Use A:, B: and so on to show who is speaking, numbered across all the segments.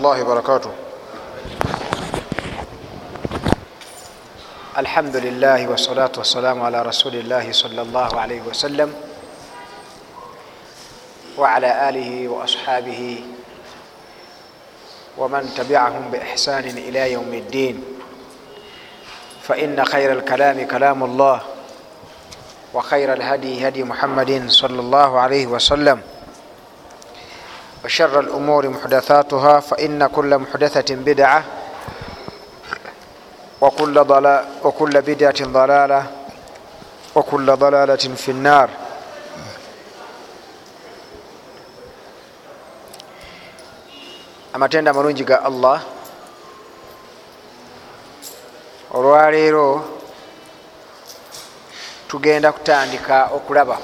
A: الله وبركاته الحمد لله والصلاة والسلام على رسول الله صلى الله عليه وسلم وعلى آله وأصحابه ومن تبعهم بإحسان إلى يوم الدين فإن خير الكلام كلام الله وخير الهدي هدي محمد صلى الله عليه وسلم وشر الأمور محدثاتها فإن كل محدثة بدعة وكل, ضلال وكل بدعة ضلالة وكل ضلالة في النار amatenda amalungi ga allah olwaleero tugenda kutandika okulaba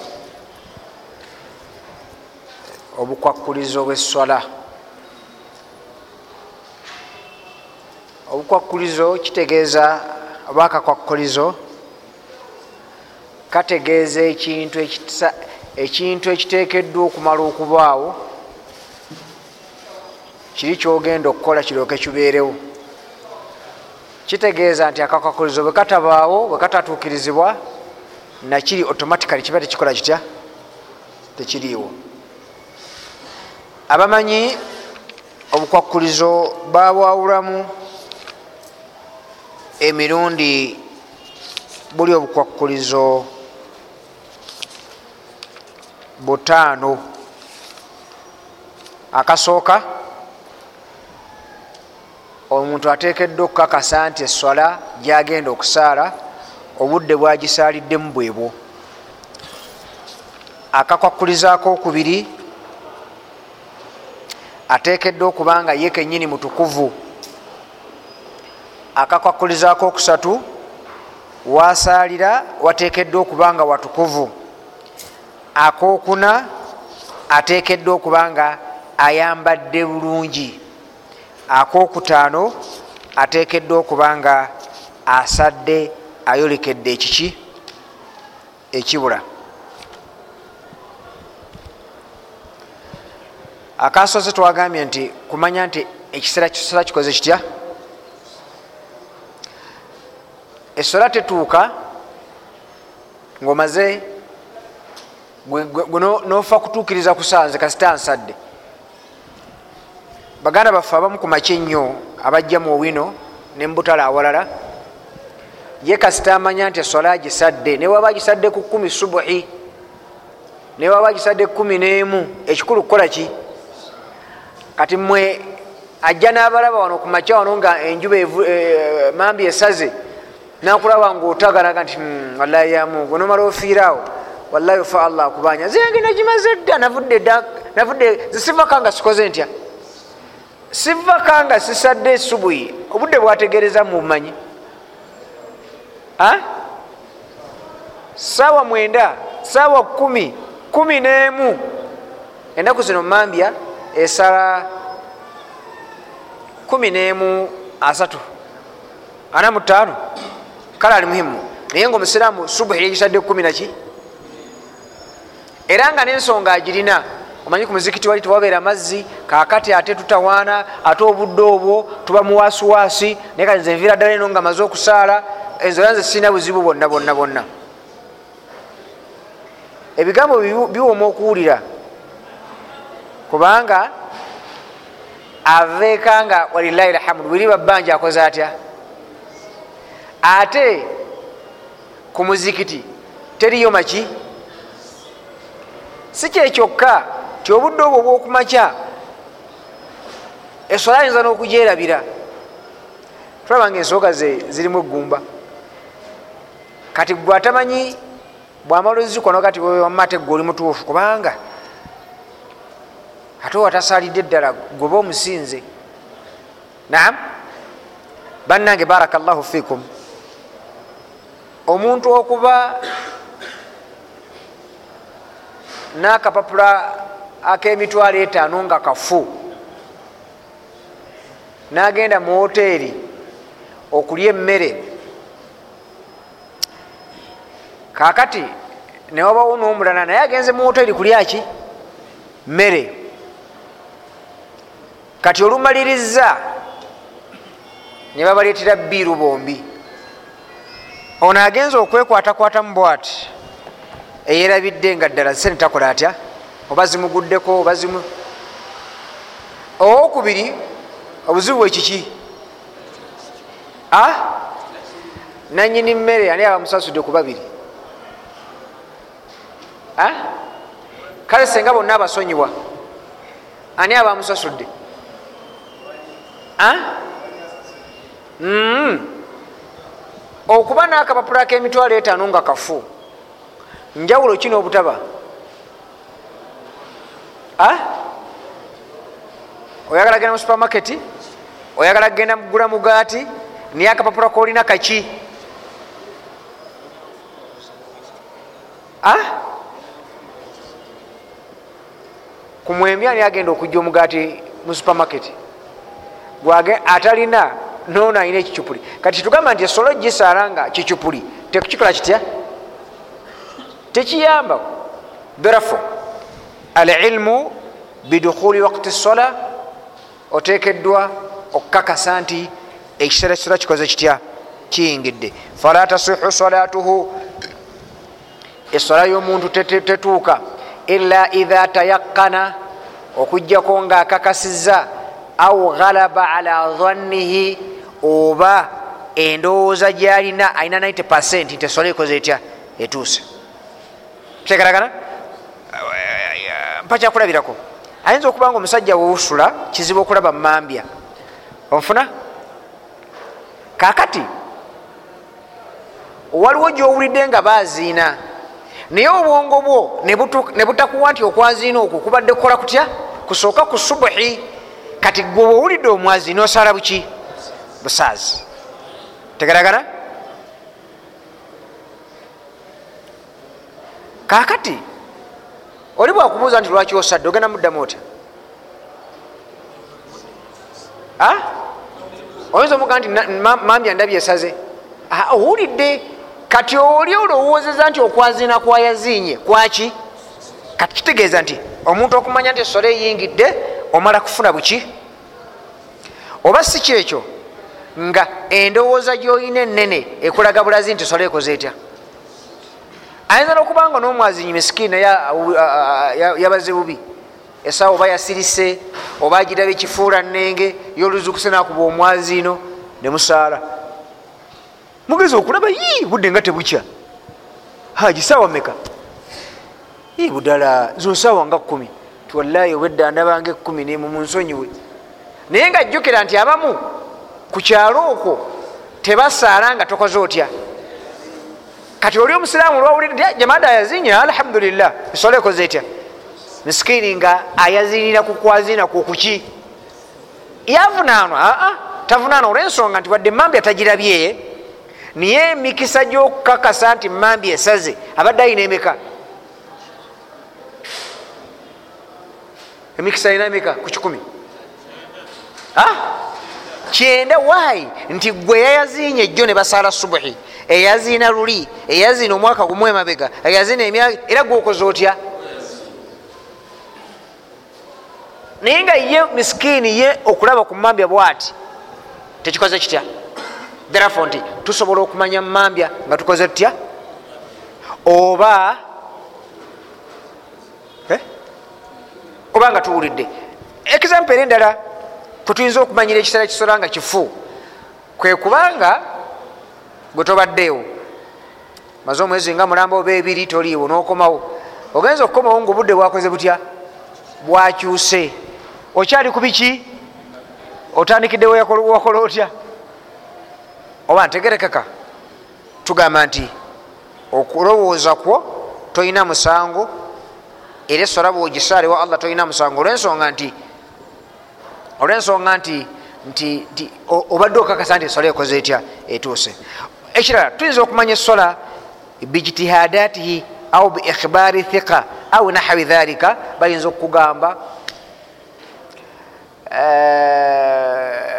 A: Obukwakulizo bweswala. Obukwakulizo kitegeeza oba akakwakulizo kategeeza ekintu ekintu ekiteekeddwa okumala okubaawo. Kiri kyogenda okukola kirooke kibeerewo. Kitegeeza nti akakwakulizo bwe katabaawo bwe katatuukirizibwa nakiri automatically kiba tekikola kitya? Tekiriiwo abamanyi obukwakulizo babwawulamu emirundi buli obukwakulizo butaano. Akasooka omuntu ateekeddwa okukakasa nti eswala gyagenda okusaala obudde bwagisaaliddemu bwebwo akakwakulizaako okubiri ateekeddwa okuba nga ye kenyini mutukuvu. Akakwakulizaako okusatu wasaalira wateekeddwa okuba nga watukuvu. Akokuna ateekeddwa okuba nga ayambadde bulungi. Akokutaano ateekeddwa okuba nga asadde ayolekedde ekiki? Ekibula akasoze twagambye nti kumanya nti ekiseera kisola kikoze kitya? Esola tetuuka ngaomaze nofa kutuukiriza kusanze kasita nsadde baganda baffe abamu ku maki ennyo abajja mu owino nembutala awalala ye kasita amanya nti esola agisadde newaba agisadde ku kumi subuhi newaba agisadde kumi n'emu ekikulu kukola ki kati mwe ajja n'abalaba wano ku makya wano nga enjuba mambi esaze nakulaba ngaotaganaga nti wallahi yamu gwenomala ofiiraawo wallahi ofa allah akubanya. Zinge nagimaze dda navudde zisivaka nga sikoze ntya? Sivaka nga sisadde esubuhi obudde bwategereza mubumanyi saawa mwenda saawa kumi kumi n'emu. Enaku zino mambya esala kumi n'emu asatu. Ana mutaano kale ali muhimu. Naye nga omusiraamu subuhi yegisadde kumi naki era nga nensonga agirina omanyi ku muzikiti wali tewabeera mazzi kakati ate tutawaana ate obudde obwo tuba muwasiwasi naye kati nze nviira ddala eno nga maze okusaala enzola nze sirina buzibu bwonna bwonna bwonna. Ebigambo biwooma okuwulira kubanga aveeka nga walilahi lhamdu wiri babbanja akoze atya? Ate ku muzikiti teriyo maki? Si kyekyokka ti obudde obwo obwokumakya esola ayinza n'okugyerabira. Tulabanga ensooka ze zirimu eggumba. Kati gwe atamanyi bwamala ozikono kati wamate gwe oli mutuufu kubanga ate watasalidde eddala gweba omusinze. Naam? Bannange baraka llahu fikum omuntu okuba n'akapapula ak'emitwalo etaano nga kafu n'agenda mu woteeri okulya emmere kakati newabawo n'omulala naye agenze mu woteeri kulyaki mmere kati olumaliriza ne babaleetera biiru bombi. Ono agenza okwekwatakwatamu bwati. Eyerabidde nga ddala sente takola atya? Oba zimuguddeko oba zimu? Owokubiri obuzibu bwekiki nanyini mmere ani abamusasudde ku babiri? Kale senga bonna abasonyiwa ani abamusasudde. Okuba nakapapula kemitwalo etaano nga kafu. Njawulo kino obutaba oyagala genda mu supermaketi oyagala genda mugula mugaati? Naye akapapula kolina kaki? Ku mwembi ani agenda okujja omugaati mu supermaketi atalina nono alina ekicupuli kati tugamba nti esolo gisaala nga kicupuli tekukikola kitya? Tekiyamba therefore alilmu bidukhuli wakti sola otekeddwa okukakasa nti ekiseera kisola kikoze kitya? Kiyingidde. Fala tasihu salatuhu. Esola y'omuntu tetuuka. Ila idha tayakana okugjako nga akakasiza au ghalaba ala dhannihi oba endowooza gyalina alina 90 nti esola ekoze etya? Etuuse. Kyekalagana? Mpa kyakulabirako. Ayinza okuba nga omusajja wewusula kizibu okulaba mumambya onfuna? Kakati waliwo gyowulidde nga baziina naye obwongo bwo ne butakuwa nti okwaziina okwo kubadde kukola kutya? Kusooka ku subuhi kati gwe bwowulidde omwaziina osala buki? Busaazi. Tegeragana kakati oli bwakubuuza nti lwaki osadde ogenda muddamu otya? Oyinza omuga nti mambya ndabye esaze? Owulidde. Kati oli olowoozeza nti okwazina kwayazinye kwaki kati kitegeeza nti omuntu okumanya nti esola eyingidde omala kufuna buki? Oba si kyekyo nga endowooza gyoyina enene ekulaga bulazi nti esola ekoze etya ayinza nokubanga nomwazinyi misikini naye yabaze bubi esawa oba yasirise oba agiraba ekifuula nenge yoluzukuse nakuba omwazino nemusaala mugezi okulaba yi budde nga tebukya. Haji sawa meka budala zosawa nga kumi tiwallayi obwedda ndabanga ekumi nemunsonyiwe naye nga jjukira nti abamu ku kyalo okwo tebasaala nga tokoze otya. Kati oli omusiraamu olwawulira jamada ayazinya alhamdulillah esola ekoze etya misikini nga ayazinira kukwazina kukuki yavunanwa aa tavunanwa olwensonga nti wadde mambi atagirabyeye niye emikisa gyokukakasa nti mambi esaze abadde ayina emeka emikisa ayina emeka? Ku kikumi. Kyenda waayi nti gwe yayazinya ejjo ne basaala subuhi. Eyaziina luli eyaziina omwaka gumu emabega eyaziina emyaka era gwokoze otya? Naye nga ye misikini ye okulaba ku mambya bwati tekikoze kitya? Therefo nti tusobola okumanya mumambya nga tukoze tutya? Oba oba nga tuwulidde. Example eri endala kwetuyinza okumanyira ekiseera kisola nga kifu. Kwe kubanga gwe tobaddeewo. Maze omwezi nga mulamba oba ebiri toliiwo nokomawo. Ogenza okukomawo nga obudde bwakoze butya? Bwakyuse. Okyali ku biki? Otandikidde wakola otya oba ntegerekeka? Tugamba nti okulowooza kwo tolina musango era esola bwogisaale wa allah tolina musango. Olwensonga nti olwensonga nti nti obadde okakasa nti esola ekoze etya? Etuuse. Ekirala tuyinza okumanya esola bijitihadatihi au biikhibari thika au nahawi dhalika bayinza okugamba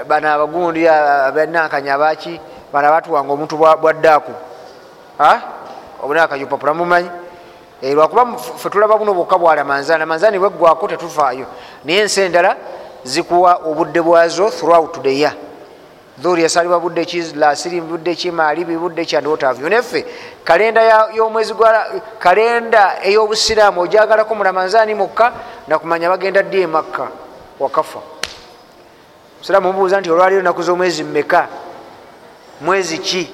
A: bano abagundi abanankanya abaki bano abatuwanga omuntu bwaddaaku obunakanya opapula mumanyi lwakuba fe tulaba buno bwokka bwala manzani manzani bweggwako tetufaayo. Naye ensi endala zikuwa obudde bwazo throughout the year. Dhuri yasalibwa budde ki lasiri budde ki maalibi budde ki and whatavyo neffe kalenda y'omwezi gwa kalenda ey'obusiraamu ojagalako mu ramanzaani mukka nakumanya bagenda ddi emakka wakafa. Musiraamu omubuuza nti olwaliro naku z'omwezi mmeka? Mwezi ki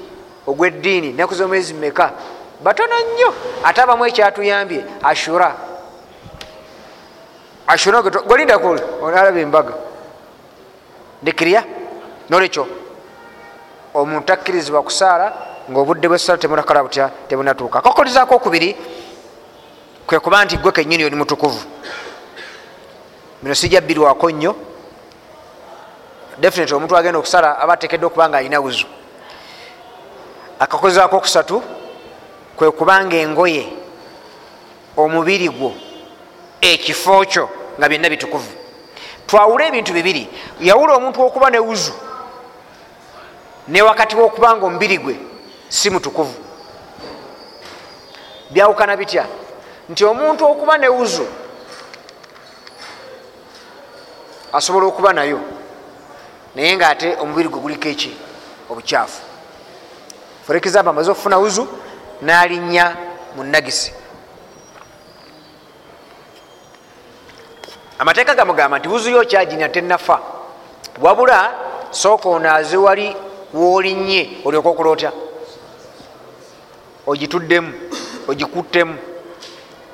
A: ogweddiini? Naku z'omwezi mmeka batono nnyo. Ate abamu ekyatuyambye ashura. Ashura golindakul olaba embaga. Ndikirya nolwekyo omuntu akkirizibwa kusaala ngaobudde bwesala temunakala butya tebunatuuka akakolezako okubiri kwe kuba nti gwe kenyini oli mutukuvu. Bino sijabbirwako nnyo. Definite omuntu agenda okusala aba atekedde okuba nga alina wuzu. Akakozako okusatu kwe kubanga engoye omubiri gwo ekifo kyo nga byonna bitukuvu. Twawule ebintu bibiri. Yawula omuntu wokuba ne wuzu ne wakati wokubanga omubiri gwe si mutukuvu. Byawukana bitya? Nti omuntu okuba ne wuzu asobola okuba nayo naye nga ate omubiri gwe guliko eki? Obukyafu. For example amaze okufuna wuzu nalinnya mu nagisi amateeka gamugamba nti wuzu yo kyajinya tenafa wabula sooka onaaze wali wolinnye olyoka okola otya ogituddemu ogikuttemu.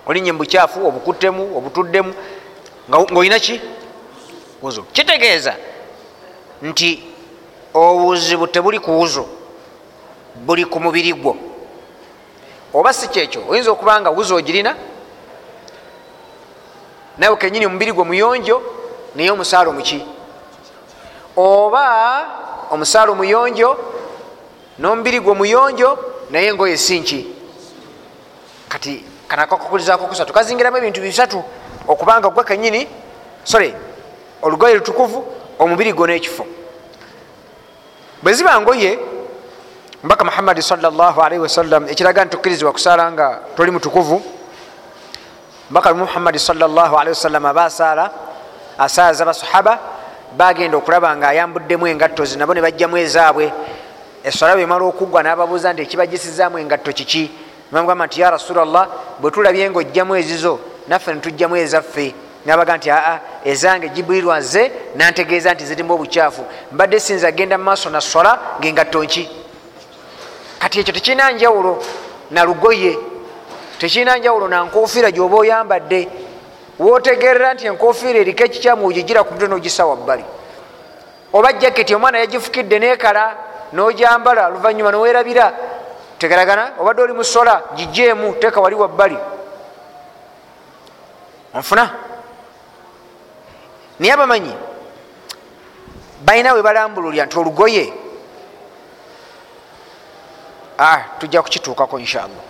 A: Olinnye mubukyafu obukuttemu obutuddemu. Ngaolina ki? Wuzu kitegeeza nti obuzibu tebuli ku wuzu buli ku mubiri gwo oba si kyekyo oyinza okuba nga wuzu ogirina nawe kenyini omubiri gwe muyonjo naye omusaala omuki oba omusaala omuyonjo n'omubiri gwe muyonjo naye engoye sinki kati kanakakukulizako kusatu kazingiramu ebintu bisatu okubanga gwe kenyini sorry olugoye lutukuvu omubiri gwo n'ekifo. Bwe ziba ngoye mbaka muhammadi salllahalaihi wasallam ekiraga nti tukkirizibwa kusaala nga toli mutukuvu. Mbaka muhammadi salllahalaihi wasallam aba asaala asaaza basahaba bagenda okulaba nga ayambuddemu engatto zi nabo ne bajjamu ezaabwe. Eswala bwemala okuggwa n'ababuuza nti ekibajisizaamu engatto kiki? Bamugamba nti ya rasulllah bwe tulabye nga ojjamu ezizo naffe netujjamu ezaffe. Nabaga nti aa ezange jiburirwa nze nantegeeza nti zirimu obukyafu mbadde sinza agenda mu maaso na swala ngaengatto nki kati ekyo tekirina njawulo nalugoye tekirina njawulo nankofiira gyoba oyambadde. Wotegerera nti enkofiira eriko ekikyamu ogigira ku mutwe nogisa wabbali. Oba jaketi omwana yagifukidde nekala nojambala oluvanyuma nowerabira tegeragana? Obadde oli musola gijeemu teeka wali wabbali. Onfuna? Naye abamanyi balina we balambululya nti olugoye tujja kukituukako inshallah.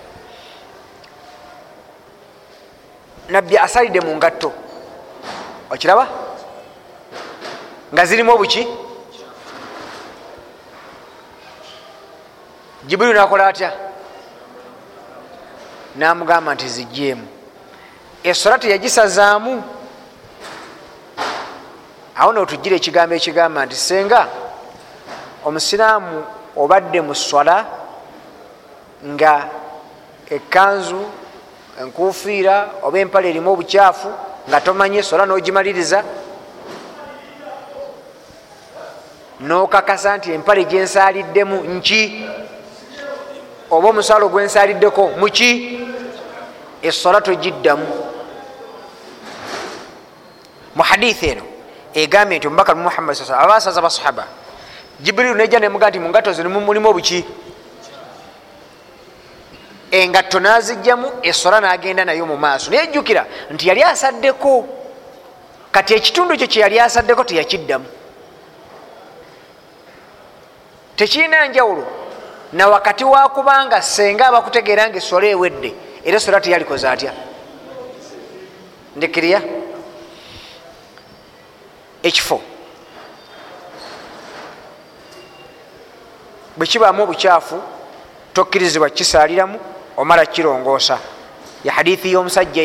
A: Nabbi asalidde mu ngatto. Okiraba? Nga zirimu obuki? Jibuliru nakola atya? Namugamba nti zijjeemu. Esola teyagisazaamu. Awo notugira ekigambo ekigamba nti senga omusiraamu obadde mu swala nga ekanzu enkufiira oba empale erimu obukyafu nga tomanye sola nogimaliriza nokakasa nti empale gyensaliddemu nki? Oba omusaalo gwensaliddeko muki esola togiddamu. Mu hadithi eno egambye nti omubaka muhammad sa abasaza basahaba jibrilu nejja nemuga nti mungatto zino mulimu obuki engatto nazijjamu esola nagenda nayo mu maaso. Naye jjukira nti yali asaddeko. Kati ekitundu ekyo kyeyali asaddeko teyakiddamu. Tekirina njawulo. Na wakati wakubanga senga abakutegeera nga esola ewedde era esola teyalikoze atya? Ndekirya ekifo. Bwe kibaamu obukyafu tokkirizibwa kisaliramu omala kirongoosa ya hadithi y'omusajja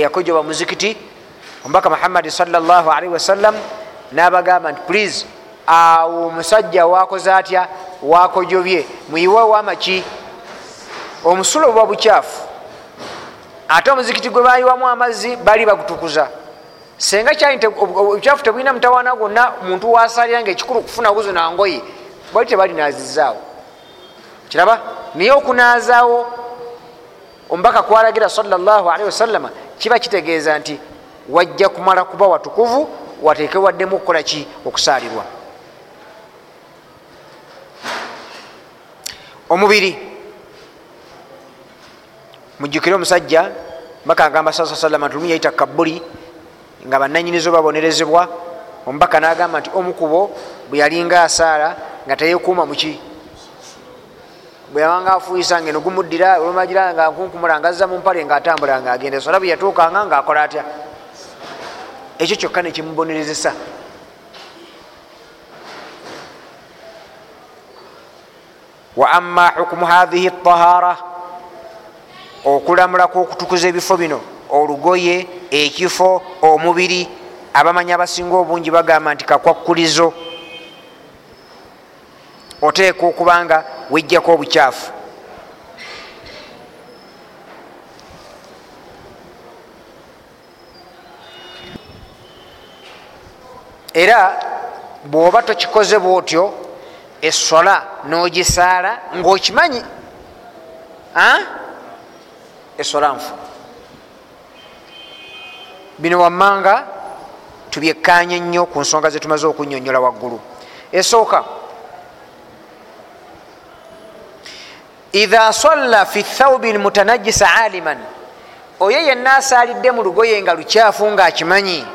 A: yakojoba muzikiti omubaka muhammadi salllahalaihi wasallam n'abagamba nti please awo omusajja wakoze atya wakojobye muyiwewo amaki omusulo buba bukyafu. Ate omuzikiti gwe bayiwamu amazzi bali bagutukuza. Senga obukyafu tebulina mutawaana gwonna muntu wasalira nga ekikulu kufuna buzina ngoye bali tebalinazizaawo kiraba? Naye okunazaawo omubaka kwalagira salllahalihi wasallama kiba kitegeeza nti wajja kumala kuba watukuvu watekewaddemu okukola ki? Okusaalirwa. Omubiri. Mujjukire omusajja mbaka agamba saa salama nti lumu yaita kabuli nga bananyinizo babonerezebwa. Omubaka nagamba nti omukubo bwe yalinga asaala nga teyekuuma muki bwe yabanga afuuyisa nga eno gumuddira olwomagira nga nkunkumula nga azza mu mpale nga atambula nga agenda esola bwe yatuukanga nga akola atya? Ekyo kyokka nekimubonerezesa wa ama hukumu hathihi tahara okulamula kwokutukuza ebifo bino olugoye ekifo omubiri abamanyi abasinga obungi bagamba nti kakwakkulizo oteeka okubanga wejjako obukyafu. Era bwoba tokikoze bwotyo esola nogisaala ngaokimanyi esola nfu. Bino wammanga tubyekkanye nnyo ku nsonga zetumaze okunyonyola waggulu. Esooka idha salla fi thaubi mutanajisa aliman oyo yenna asaalidde mu lugoye nga lukyafu ngaakimanyi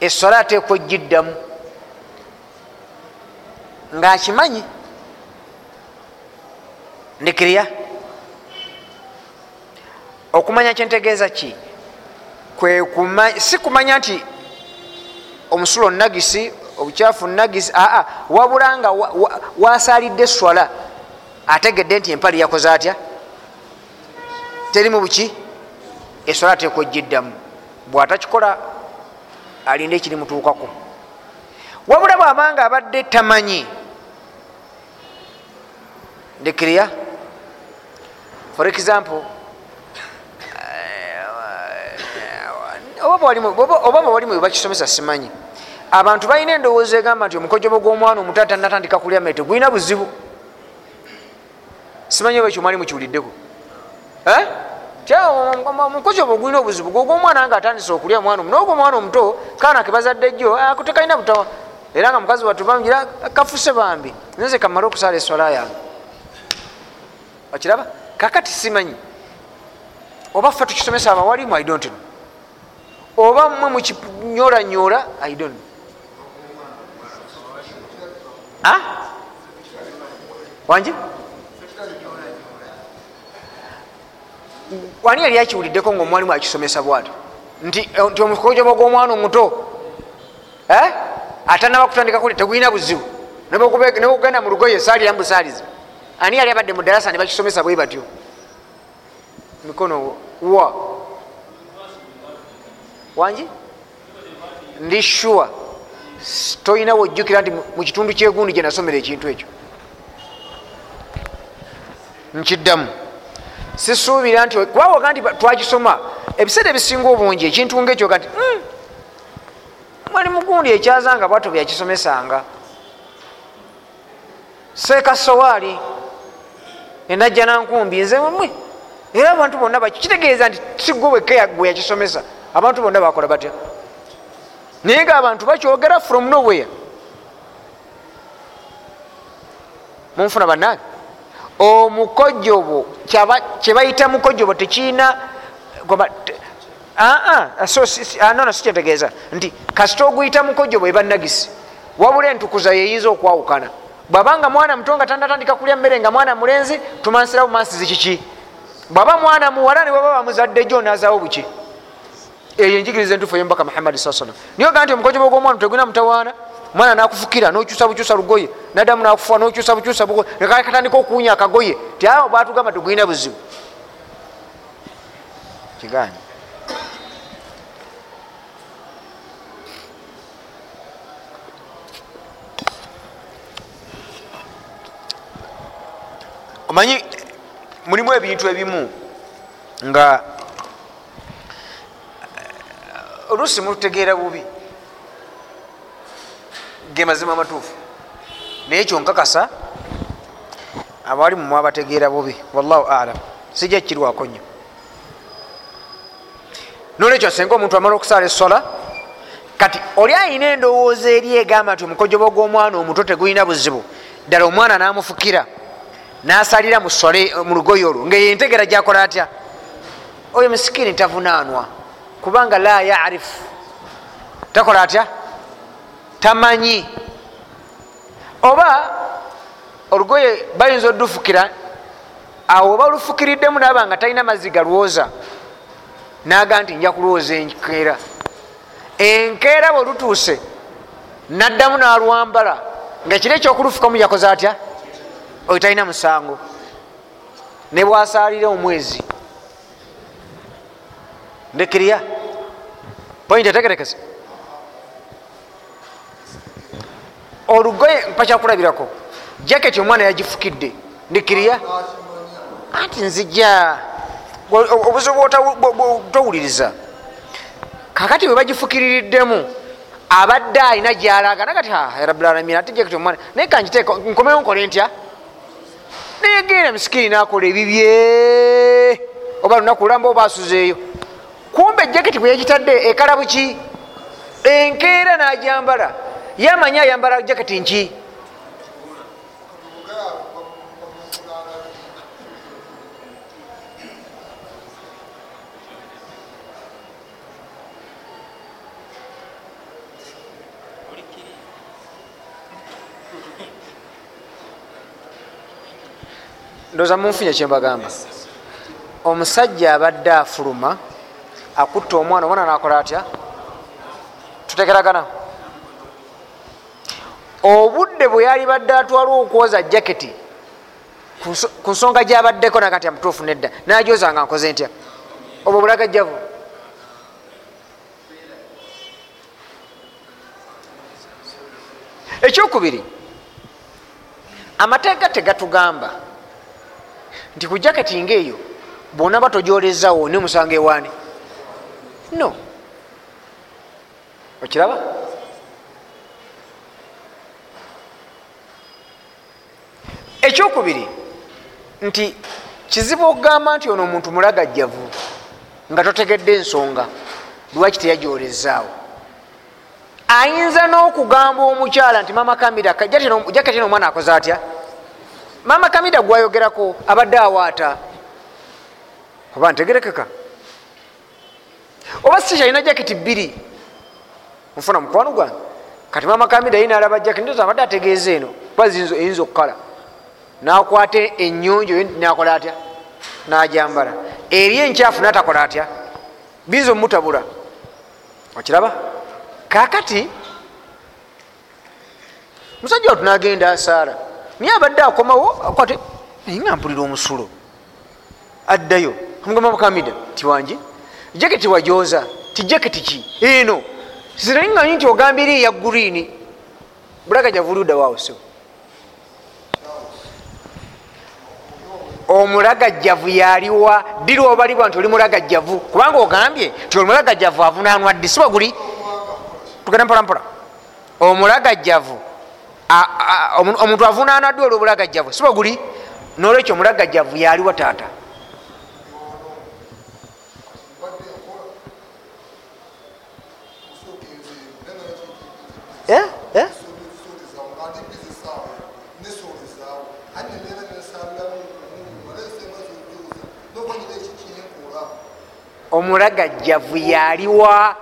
A: esola ateekwa ojjiddamu ngaakimanyi ndikirya. Okumanya kyentegeeza ki? Si kumanya nti omusulo nagisi obukyafu nagisi aa wabula nga wasalidde swala ategedde nti empali yakoze atya? Terimu buki? Eswala ateekwa ojjiddamu bwatakikola alinde ekirimutuukako. Wabula bwabanga abadde tamanyi. Ndekirya for example oba bwalimu webakisomesa simanyi. Abantu balina endowooza egamba nti omukojobo gw'omwana omuto atanatandika kulya mmere tegulina buzibu simanyi oba ekyo mwali mukiwuliddeko omukojobo gulina obuzibu? Gwogwomwana nga atandise okulya omwana omu nogwo omwana omuto kaana kebazadde jjo tekalina butawa. Era nga mukazi wattu bamugira kafuse bambi nze kamale okusala eswala yange. Okiraba? Kakati simanyi. Oba ffe tukisomesa abawalimu i don't know. Oba mmwe mukinyoolanyola i don't know. Wanje wani yali akiwuliddeko nga omwalimu akisomesa bwato nti omukojobo gw'omwana omuto atanaba kutandika kuli tegulina buzibu. Nebwekugenda mu lugoye esaali yamubusaaliza ani yali abadde mu darasa ne bakisomesa bwe batyo? Mikono wa? Wangi? Ndi sure. Tolina wojjukira nti mu kitundu kyegundi gye nasomera ekintu ekyo. Nkiddamu sisuubira nti kubawoga nti twakisoma ebiseera ebisinga obungi ekintu ngaekyo kati mwali mugundi ekyazanga bwato byakisomesanga seekasowaali enajja nankumbi nze mumwe era abantu bonna kitegeeza nti sigwe wekegwe yakisomesa abantu bonna bakola batya? Naye nga abantu bakyogera from nowhere. Munfuna bannange omukojobo kyebayita mukojobo tekirina nono sikyetegeeza nti kasita oguyita mukojobo eba nagisi wabula entukuza yeyinza okwawukana. Bwabanga mwana muto nga tandatandika kulya mmere nga mwana mulenzi tumansira bumansizi kiki? Bwaba mwana muwala niwaba bamuzadde jo nazawo buki? Eyo enjigiriza entufu eyomubaka muhammadi saa salam niyo gaa nti omukojobo gwomwana tegulina mutawaana omwana nakufukira nokyusa bukyusa lugoye. Naddamu nakufuwa nokyusa bukyusa bugoye. Nekakatandika okuwunya akagoye. Ti awo batugamba tegulina buzibu. Kiganye omanyi mulimu ebintu ebimu nga eh, oluusi mulutegeera bubi. Ge mazima amatuufu. Naye kyonkakasa abali mumwe abategeera bubi wallahu alam sijja kikirwako nnyo. Nolwekyo senga omuntu amala okusaala esola kati oli ayina endowooza eri egamba nti omukojoba gw'omwana omuto tegulina buzibu ddala omwana namufukira nasalira mu lugoye olwo ngayentegera gyakola atya? Oyo misikini tavunanwa kubanga la yarifu takola atya tamanyi. Oba olugoye bayinza odufukira awo oba olufukiriddemu naba nga talina mazzi galwoza naga nti nja kulwoza enkeera. Enkeera bwe lutuuse naddamu nalwambala nga kiri ekyokulufukamu yakoze atya? Oyo talina musango. Ne bwasalire omwezi. Ndekirya pointi etegerekese olugoye mpakyakulabirako jaketi omwana yagifukidde. Ndikirya anti nzija. Obuzibu towuliriza. Kakati bwe bagifukiririddemu abadde alina gyalaga nagati rabbilalamin ate jaketi omwana naye kankiteeka nkomewo nkole ntya? Nayegenda misikini nakola ebibye oba lunaku lulamba oba asuzeeyo. Kumbe jaketi bwe yagitadde ekala buki enkeera najambala yamanyi ayambala jaketi nki? Ndoza munfunye kyembagamba omusajja abadde afuluma akutta omwana omwana nakola atya? Tutegeragana obudde bwe yali badde atwala okwoza jaketi ku nsonga gyabaddeko nakati amutuufu nedda. Najoza nga nkoze ntya? Obwo bulagajjavu ekyokubiri amateeka tegatugamba nti ku jaketi ngaeyo bwonaba tojolezawo ne musango ewaani no. Okiraba ekyokubiri nti kizibu okugamba nti ono omuntu mulagajjavu nga totegedde ensonga lwaki teyajolezaawo ayinza n'okugamba omukyala nti mama kamida jaketi nomwana akoze atya? Mama kamida gwayogerako abadde awaata. Oba ntegerekeka? Oba si kyalina jaketi bbiri? Nfuna mukwano gwange. Kati mama kamida yina alaba jaketi ndoza abadde ategeeza eno. Kuba eyinza okukala nakwata enyonjo nakola atya? Najambala. Eri enkyafu natakola atya? Biza omutabula. Okiraba? Kakati musajja watu nagenda asaala naye abadde akomawo akwate naye nga mpulira omusulo. Addayo amugamba mukamida tiwanje jaketi wajoza ti jaketi ki? Eno siranyi nti ogambira eya gurini bulaga javuluddawawo so omulagajjavu yaliwa. Ddirwa obalibwa nti oli mulagajjavu? Kubanga ogambye nti oli mulagajjavu avunanwa ddi? Siba guli? Tugenda mpolampola omulagajjavu omuntu avunana ddi oli obulagajjavu siba guli? Nolwekyo omulagajjavu yaliwa taata. Eh? eh? Omulagajjavu yaliwa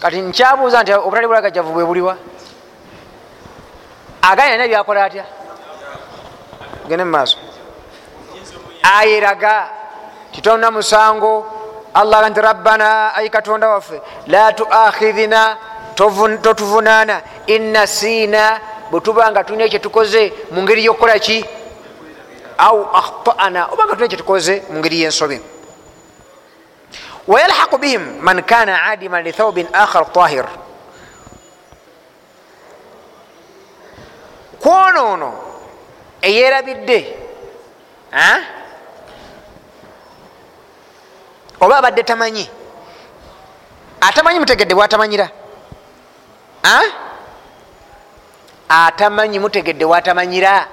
A: kati nkyabuuza nti obutali bulagajjavu bwe buliwa aganya nina byakola atya? Gende mumaaso ayeraga titonna musango allah nti rabbana ayi katonda waffe la tuakhidhina totuvunaana innasiina bwetubanga tulina kyetukoze mu ngeri yokukola ki? Au ahtana obanga tulina kyetukoze mu ngeri yensobe wayalhaqu bihim man kana adiman lithaubin akhar tahir kwonoono eyerabidde oba abadde tamanyi? Atamanyi mutegedde bwatamanyira? Atamanyi mutegedde watamanyira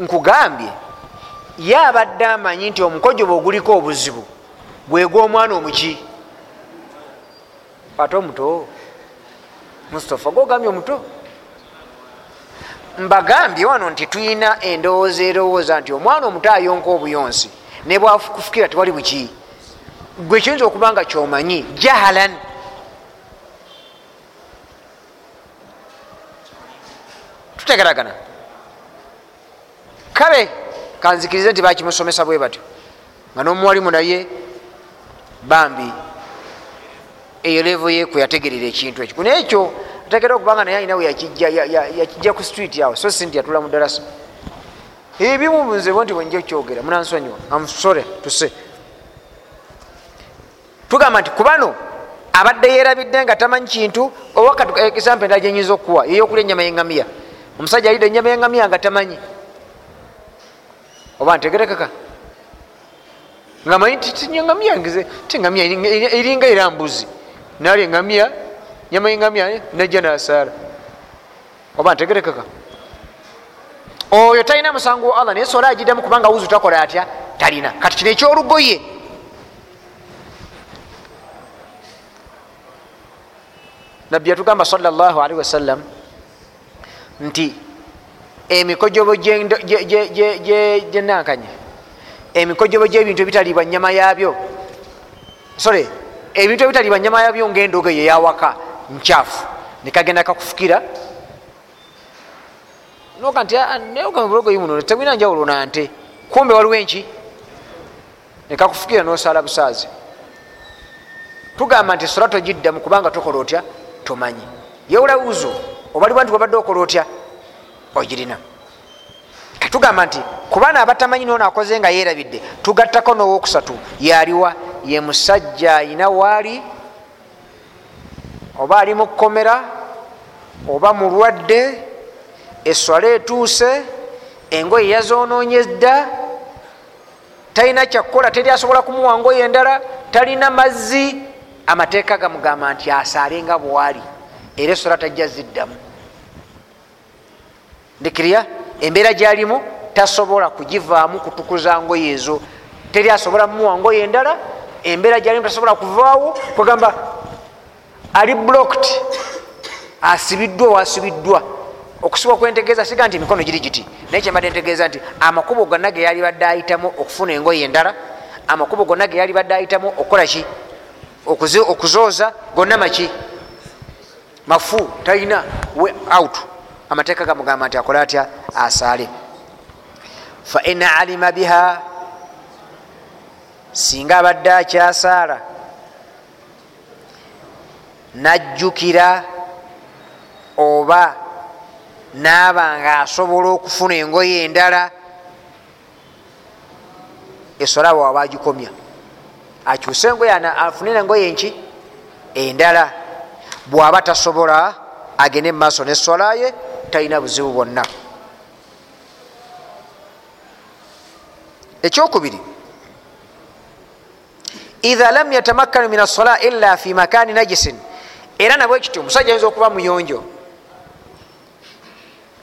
A: nkugambye ye abadde amanyi nti omukojo bwe oguliko obuzibu bwega omwana omuki? Ate omuto mustapha gogambye omuto? Mbagambye wano nti tuyina endowooza erowooza nti omwana omuto ayonka obuyonsi ne bwakufukira tewali buki. Gwe kiyinza okuba nga kyomanyi jahalan. Tutegeragana. Kale kanzikirize nti bakimusomesa bwe batyo. Nga nomuwalimu naye bambi eyo levo ye kweyategerera ekintu ekyo. Naye ekyo ategera okubanga naye ayinawe yakijja ku street awo. So si nti yatula mu darasa ebimu nzebwe nti bwenja kyogera munansonyiwa. Amusore tuse tugamba nti kubano abadde yerabidde nga tamanyi kintu oba example endala gyenyinza okuwa eyokulya enyama yengamiya. Omusajja alidde enyama yengamiya nga tamanyi. Oba ntegerekeka? Nga manyi tinyengamiya tingamiya eringa era mbuzi. Nali engamiya nyama yengamiya najja nasaala. Oba ntegerekeka oyo talina musango wa allah naye sola agiddamu kubanga wuzu takola atya? Talina. Kati kino ekyolugoye. Nabbi yatugamba salli wasallam nti emikojobo gyenankanye emikojobo gyebintu ebitaliibwa nyama yabyo sore ebintu ebitaliibwa nyama yabyo ngaendogo eyo eyawaka nkyafu. Nekagenda kakufukira noga nti nayeogamubulogoyi muno tewina njawulo nante kumbe waliwo enki? Nekakufukira nosala busaazi. Tugamba nti sola togiddamu kubanga tokola otya tomanyi. Yewulawuzo obalibwa nti wabadde okola otya ogirina. Katugamba nti kubaana abatamanyi nono akoze nga yerabidde tugattako nowokusatu yaliwa ye musajja ayina waali oba ali mu kkomera? Oba mulwadde eswala etuuse engoye yazonoonye dda talina kyakukola teri asobola kumuwa ngoye endala talina mazzi. Amateeka gamugamba nti asaale nga bwali era eswala tajja ziddamu. Ndikirya embeera gyalimu tasobola kugivaamu kutukuza ngoye ezo. Teri asobola mumuwa ngoye endala embeera gyalimu tasobola kuvaawo kwegamba ali blocked asibiddwa owasibiddwa okusiba okwentegeeza siga nti emikono giri giti. Naye kyembadde ntegeeza nti amakubo gonna ge yali badde ayitamu okufuna engoye endala amakubo gonna ge yali badde ayitamu okukola ki? Okuzooza gonna maki? Mafu talina out. Amateeka gamugamba nti akole atya? Asaale. Fain alima biha singa abadde akyasaala najjukira oba naaba nga asobola okufuna engoye endala esola bwaba agikomya. Akyuse engoye afunire engoye nki? Endala. Bwaba tasobola agende mumaaso nesola ye talina buzibu bwonna. Ekyokubiri. Iha lam yatamakkanu min assola illa fi makani najisin. Era nabwe kityo omusajja ayinza okuba muyonjo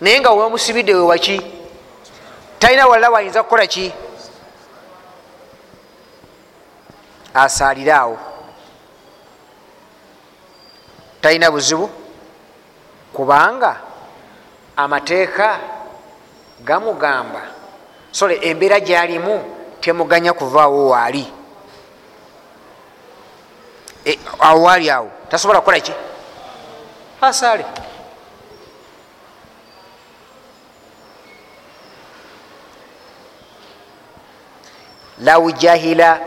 A: naye nga wemusibidde wewaki talina walala wayinza kukola ki? Asaalire awo. Talina buzibu? Kubanga amateeka gamugamba. Sole embeera gyalimu temuganya kuvaawo waali. Awo waali awo. Tasobola kukola ki? Asaale law jahila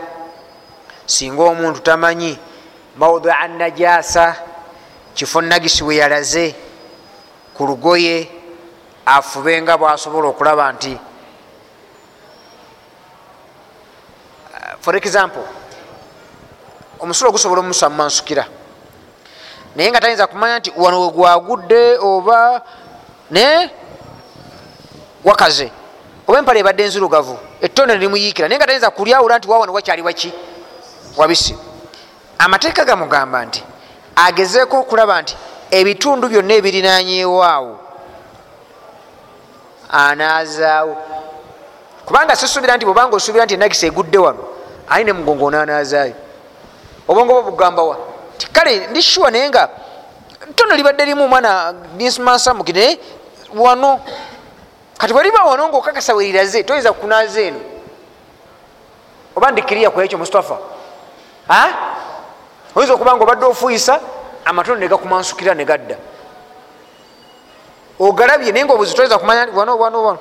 A: singa omuntu tamanyi maudia najasa kifo nagisi weyalaze ku lugoye afube nga bwasobola okulaba nti for example omusulo gusobola omusa mumansukira naye nga tayinza kumanya nti wano wegwagudde oba ne wakaze oba empala ebadde enzirugavu ettonde nelimuyiikira naye nga tayinza kulyawula nti wawano wakyali waki wabisi amateeka gamugamba nti agezeeko okulaba nti ebitundu byonna ebirinanyeewaawo anaazaawo. Kubanga sisuubira nti bwobanga osuubira nti enagisa egudde wano ayi ne mugongo onaanaazaayo obwongo bwo bugambawa ti kale ndi sure naye nga tono libadde limu omwana dismansamuki naye wano kati bweliba wano ngaokakasa weriraze toyinza kunaaza eno? Oba ndikiriya kwekyo mustafa? Oyinza okuba nga obadde ofuyisa amatono negakumansukira negadda ogalabye naye nga obuzi toyinza kumanya wano wano wano.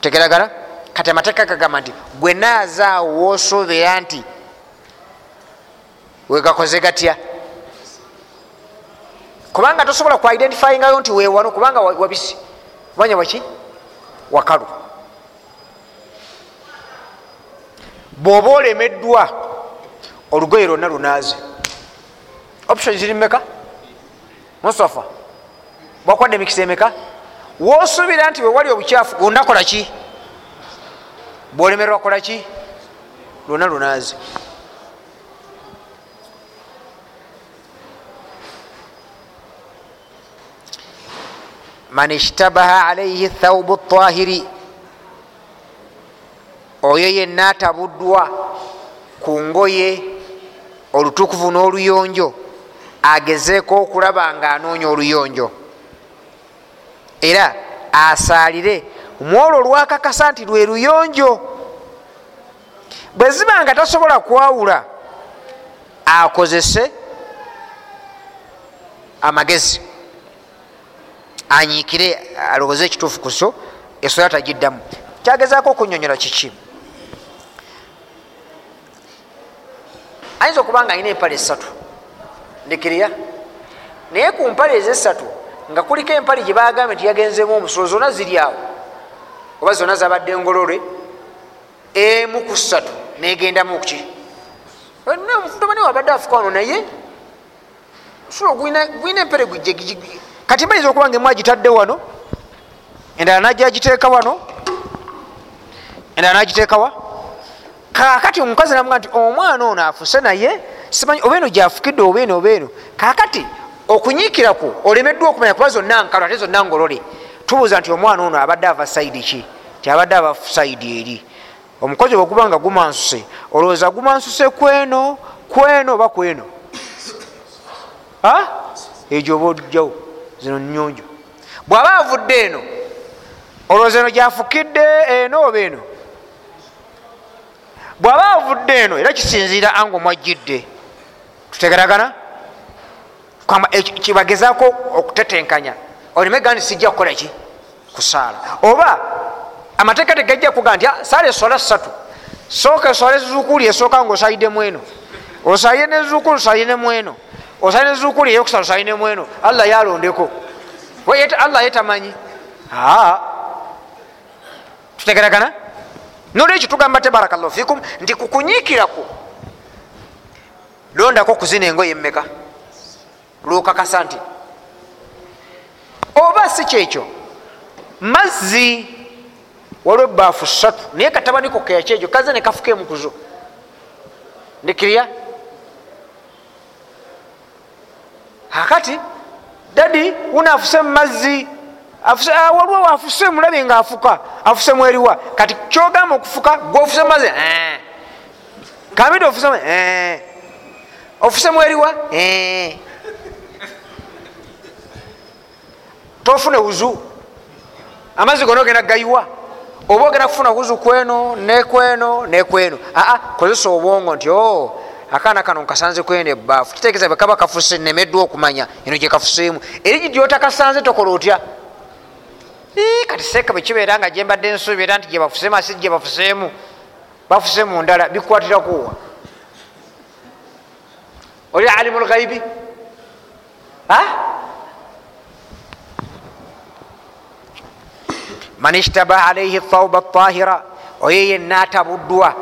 A: Tegeragala? Kati amateeka gagamba nti gwe naazaawo wosoobera nti wegakoze gatya? Kubanga tosobola kuidentifyingayo nti wewano kubanga wabisi manya waki wakalu. Bwoba olemeddwa olugoye lwonna lunaaze. Option ziri meka mustafa bwakwadde emikisa emeka? Wosuubira nti wewali obukyafu onakola ki? Bwolemerwa kola ki? Lwonna lunaaze man ishtabaha alaihi thaubu tahiri oyo yenna atabuddwa ku ngoye olutukuvu n'oluyonjo agezeeko okulaba nga anoonya oluyonjo. Era asaalire mwolwo lwakakasa nti lwe luyonjo bwe ziba nga tasobola kwawula akozese amagezi anyiikire alowooze ekituufu kuso esola tagiddamu. Kyagezaako okunyonyola kiki? Ayinza okuba nga alina empale esatu ndikiriya naye ku mpale ezesatu nga kuliko empale gye bagambye nti yagenzemu omusulo zonna ziri awo. Oba zonna zabadde engolole emu ku ssatu negendamu ki? Mutabani wabadde afuka wano naye? Musulo gwina empere kati bayinza okuba nga emu agitadde wano? Endala najja agiteeka wano? Endala nagiteekawa kakati omukazi namuga nti omwana ono afuse naye? Simanyi oba eno gyafukidde oba eno oba eno. Kakati okunyiikiraku olemeddwa okumanya kuba zonna nkalo ate zonna ngolole. Tubuuza nti omwana ono abadde ava saidi ki? Tiabadde ava saidi eri. Omukozi bweguba nga gumansuse olowooza gumansuse kweno kweno oba kweno egyo oba ojjawo zino nyonjo bw'aba avudde eno olowooza eno gyafukidde eno oba eno? Bw'aba avudde eno era kisinziira ango mwajjidde. Tutegeragana? Kibagezaako okutetenkanya. Oleme gandi sijja kukola ki? Kusaala. Oba amateeka tegajja kuga nti saala esola ssatu. Sooka esola ezizukuli esooka nga osayiddemu eno osaye nezukuli osayinemu eno osaye nezukuli eyokusala osayinemu eno allah yalondeko. Allah yetamanyi. Tutegeragana nolwekyo tugamba tebarakallahu fikum nti kukunyiikiraku londako kuzina engoye emmeka. Lukakasa nti oba si kyekyo mazzi waliwo ebaafu satu naye katabaniko keyakyejo kaze nekafuka emukuzo ndikirya akati dadi una afuse mumazzi waliwo afuse mulabe nga afuka. Afuse mweriwa kati kyogamba okufuka gweofuse mumazzi kamidi ofuse ofuse mweriwa tofune wuzu. Amazzi gona ogenda gayiwa. Oba ogenda kufuna wuzu kweno nekweno nekweno aa kozesa obwongo nti o akaana kano nkasanze kweno ebaafu kitegeeza bwekaba kafuse nemeddwa okumanya eno gyekafuseemu eri gyotakasanze tokola otya? Kati seeka bwekibeera nga gyembadde nsuubira nti gyebafuseemu asi gyebafuseemu bafuse mu ndala bikwatirakuwa oli alimu lghaibi man ishtaba alaihi thauba tahira oyo yenna atabuddwa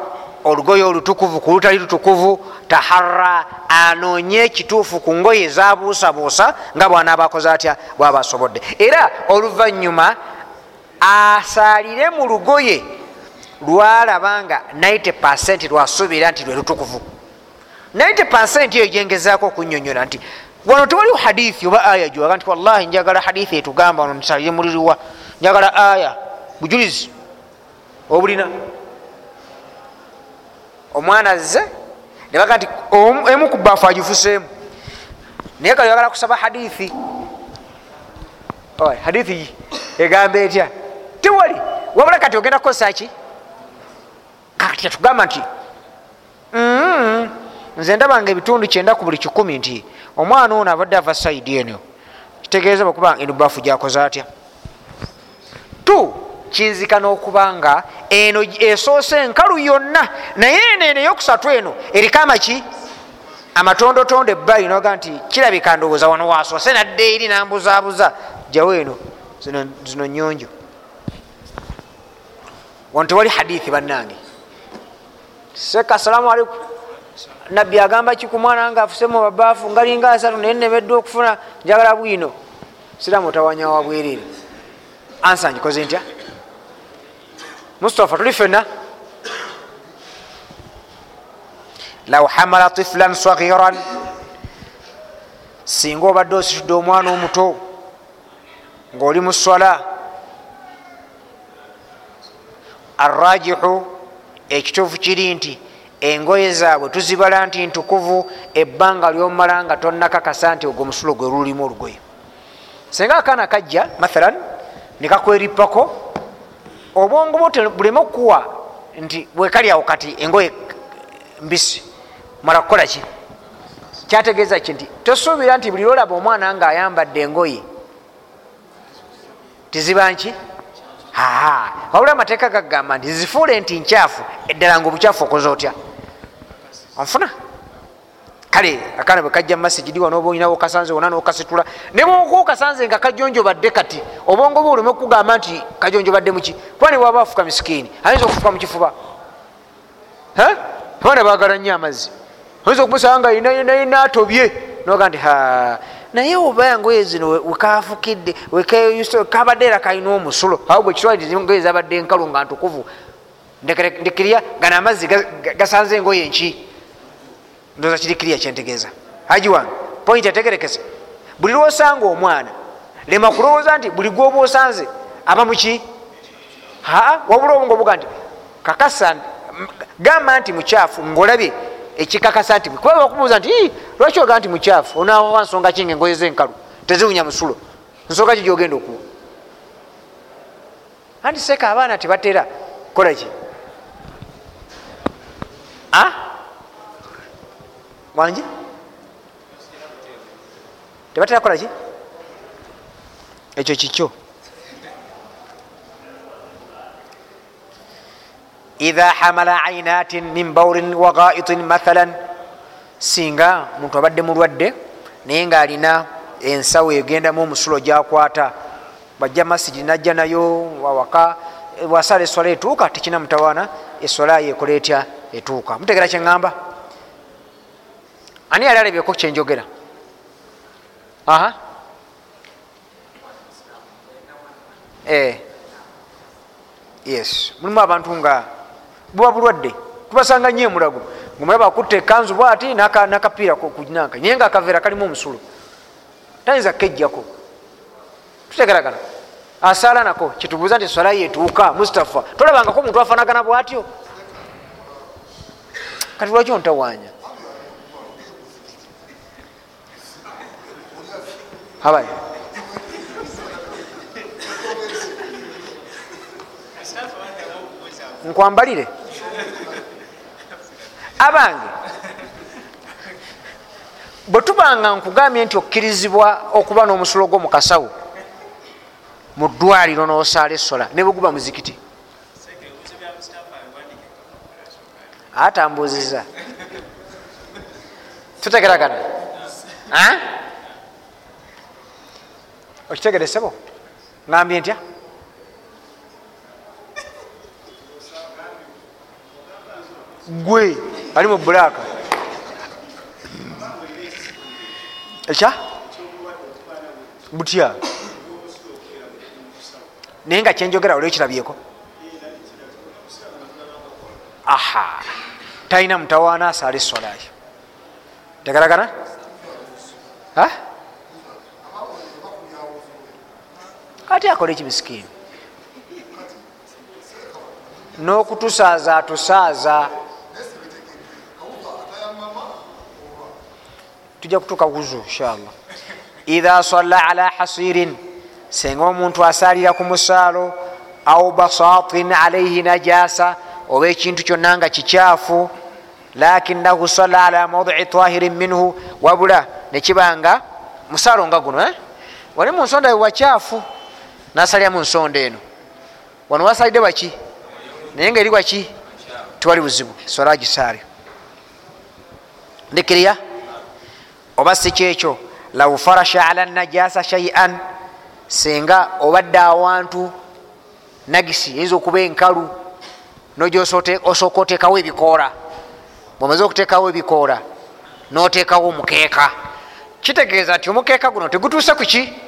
A: olugoye olutukuvu ku lutali lutukuvu taharra anoonye ekituufu ku ngoye ezabuusabuusa nga bwanaaba akoze atya? Bwaba asobodde. Era oluvanyuma asaalire mu lugoye lwalaba nga 90 lwasuubira nti lwe lutukuvu. 90 eyo gyengezaako okunyonyola nti wano tewaliwo hadithi oba aya gyowaga nti wallahi njagala hadithi etugamba wano nsalire muliriwa njagala aya bujulizi obulina omwana azze nebaga nti emu ku baafu agifuseemu. Naye kale yagala kusaba hadithi. Hadithi egamba etya? Tewali wabula kati ogenda kukozesaki kati tetugamba nti mm-hmm. nze ndabanga ebitundu kyenda ku buli kikumi nti omwana ono abadde ava saidi eno. Kitegeeza bakuba eno baafu gyakoze atya? Tu kinzika n'okubanga eno esoose enkalu yonna naye eno eno eyokusatu eno eriko amaki? Amatondotondo ebbali noga nti kirabika ndowooza wano wasoose nadde eri nambuzaabuza. Jawo eno zino nyonjo wano tewali hadithi bannange. Seka assalamu aleikum nabbi agamba ki ku mwana nga afusemu babaafu ngalinga asatu naye nemeddwa okufuna njagala bwino. Siramu otawanya wa bwerere. Ansa ngikoze ntya mustapha tuli fena law hamala tiflan sagiran singa obadde ositudde omwana omuto ngaoli mu swala arrajihu ekituufu kiri nti engoye zaabwe tuzibala nti ntukuvu ebbanga lyomala nga tonakakasa nti ogwo musulo gwe lulimu olugoye singa akaana kajja mathalan nekakwerippako obwongo bwo buleme okukuwa nti bwekalyawo kati engoye mbisi mala kukolaki kyategeeza ki nti tosuubira nti buli lwolaba omwana nga ayambadde engoye tiziba nki? Wabula amateeka gagamba nti zifuule nti nkyafu eddala nga obukyafu okoze otya? Onfuna kale akaana bwe kajja mumasigidi wanoba olinawo okasanze wona nokasitula. Ne bwoka okasanze nga kajonjobadde kati obwongo bwe oleme okugamba nti kajonjobadde muki kuba ne bwaba afuka misikiini ayinza okufuka mukifuba abaana bagala nnyo amazzi. Oyinza okumusanga nga yina atobye. Noga nti naye oba ngoye zino wekafukidde kabadde era kalina omusulo. Awo bwe kitwalire ngoye zabadde enkalu nga ntukuvu. Ndekirya gana amazzi gasanze engoye enki ndoza kirikirya kyentegeeza haji wange point ategerekese buli lwosanga omwana lema kulowooza nti buli gwoba osanze aba muki aa wabula obunga obuga nti kakasa gamba nti mukyafu ngaolabye ekikakasa nti kuba bakubuuza nti lwaki ogaa nti mukyafu? Onawa nsonga kinga engoye zenkalu? Teziwunya musulo. Nsonga ki gyogenda okuwa? Anti seka abaana tebatera kolaki wanje tebatera kolaki ekyo kikyo idha hamala ainatin min baurin wa gaitin mathalan. Singa muntu abadde mulwadde naye nga alina ensawo egendamu omusulo gyakwata. Bajja masigi najja nayo wawaka wasala eswala etuuka tekina mutawaana eswala yekola etya? Etuuka. Mutegera kyeŋŋamba ani yali alabyeko kyenjogera? Aha. Eh. yes. Mulimu abantu nga buba bulwadde tubasanga nyo emulago. Ngaomulaba akutta ekanzu bwati nakapiira kunanka naye nga akaveera kalimu omusulo. Tayinza kejjako. Tutegeragana. Asaala nako kitubuuza nti swala yetuuka mustapha tolabangako omuntu afanagana bwatyo? Kati lwaki ontawanya abaye nkwambalire abange bwe tubanga nkugambye nti okkirizibwa okuba n'omusulo gwo mu kasawo mu ddwaliro n'osaala essola ne bweguba muzikiti. Atambuziza tutegeragana okitegere sebo ŋambye ntya? Gwe ali mu bulaaka ekya? Butya? Naye nga kyenjogera olwekirabyeko aha! Talina mutawaana asaala essola yo tegaragana ate akola ekimisikini n'okutusaaza atusaaza tujja kutuuka wuzu inshallah. Idha salla ala hasirin senga omuntu asalira ku musaalo au basatin alaihi najasa oba ekintu kyonna nga kikyafu lakinahu salla ala maudii tahirin minhu wabula nekibanga musaalo nga guno eh? wali mu nsonda wewakyafu nasalira mu nsonda eno. Wano wasalidde baki? Naye nga eri waki tiwali buzibu. Sola gisaali ndikiriya? Oba si kyekyo? Lau farasha ala najasa shaian singa obadde awantu nagisi eyinza okuba enkalu nojosooka oteekawo ebikoola. Bwomaze okuteekawo ebikoola noteekawo omukeeka. Kitegeeza nti omukeeka guno tegutuuse ku ki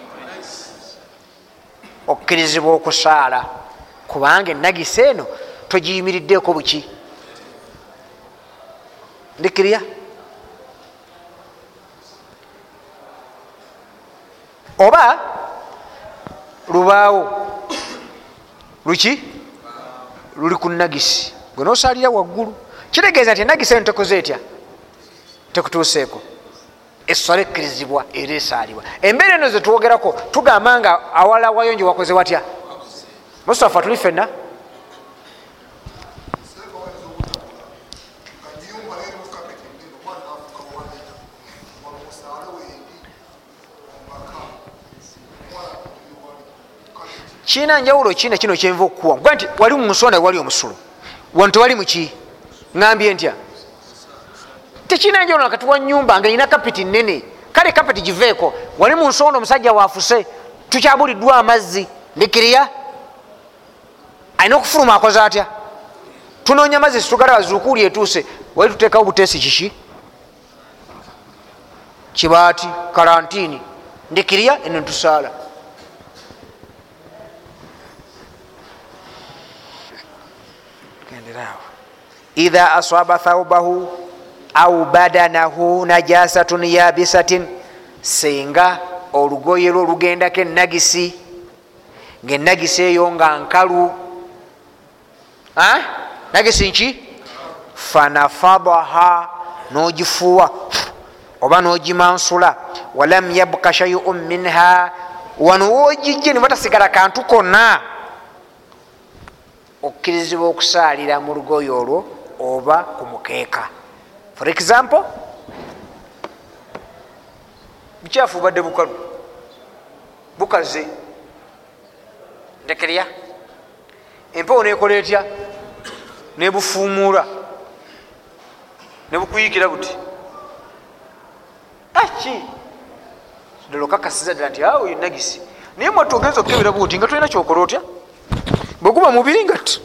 A: okkirizibwa okusaala. Kubanga enagisi eno togiyimiriddeeko buki? Ndikirya oba lubaawo. Luki? Luli ku nagisi gwe nosalira waggulu. Kitegeeza nti enagisi eno tekoze etya? Tekutuuseeko essola ekkirizibwa era esaalibwa embeera eno zetwogerako tugamba nga awala wayonjo wakoze watya? Mustafa tuli fenna kiina njawulo kiina kino kyenva okukuwa kuba nti wali munsonda wali omusulo. Wano tewali muki ngambye ntya tekina njawulo nakati wa nyumba nga erina kapiti nene kale kapiti giveeko wali munsonda omusajja wafuse tukyabuliddwa amazzi ndikiriya? Alina okufuluma akoze atya? Tunoonya mazzi situgalaba zukuuli etuuse wali tuteekawo buteesi kiki? Kibaati karantini ndikiriya eno ntusaala. Idha asaba thaubahu au badanahu najasatun yabisatin singa olugoye lwo lugendako enagisi ngaenagisi eyo nga nkalu. Nagisi nki? Fanafadaha nogifuwa oba nogimansula. Walam yabka shaiun minha wano wogijje nibatasigala kantu konna. Okkirizibwa okusaalira mu lugoye olwo oba ku mukeeka for example bukyafu bubadde bukalu bukaze. Ndekerya empewo nekola etya? Nebufuumuula nebukuyikira buti aki ddala okakasiza ddala nti awo nagisi naye mwati ogenza okukebera buti nga tolina kyokola otya? Bweguba mubiri nga ti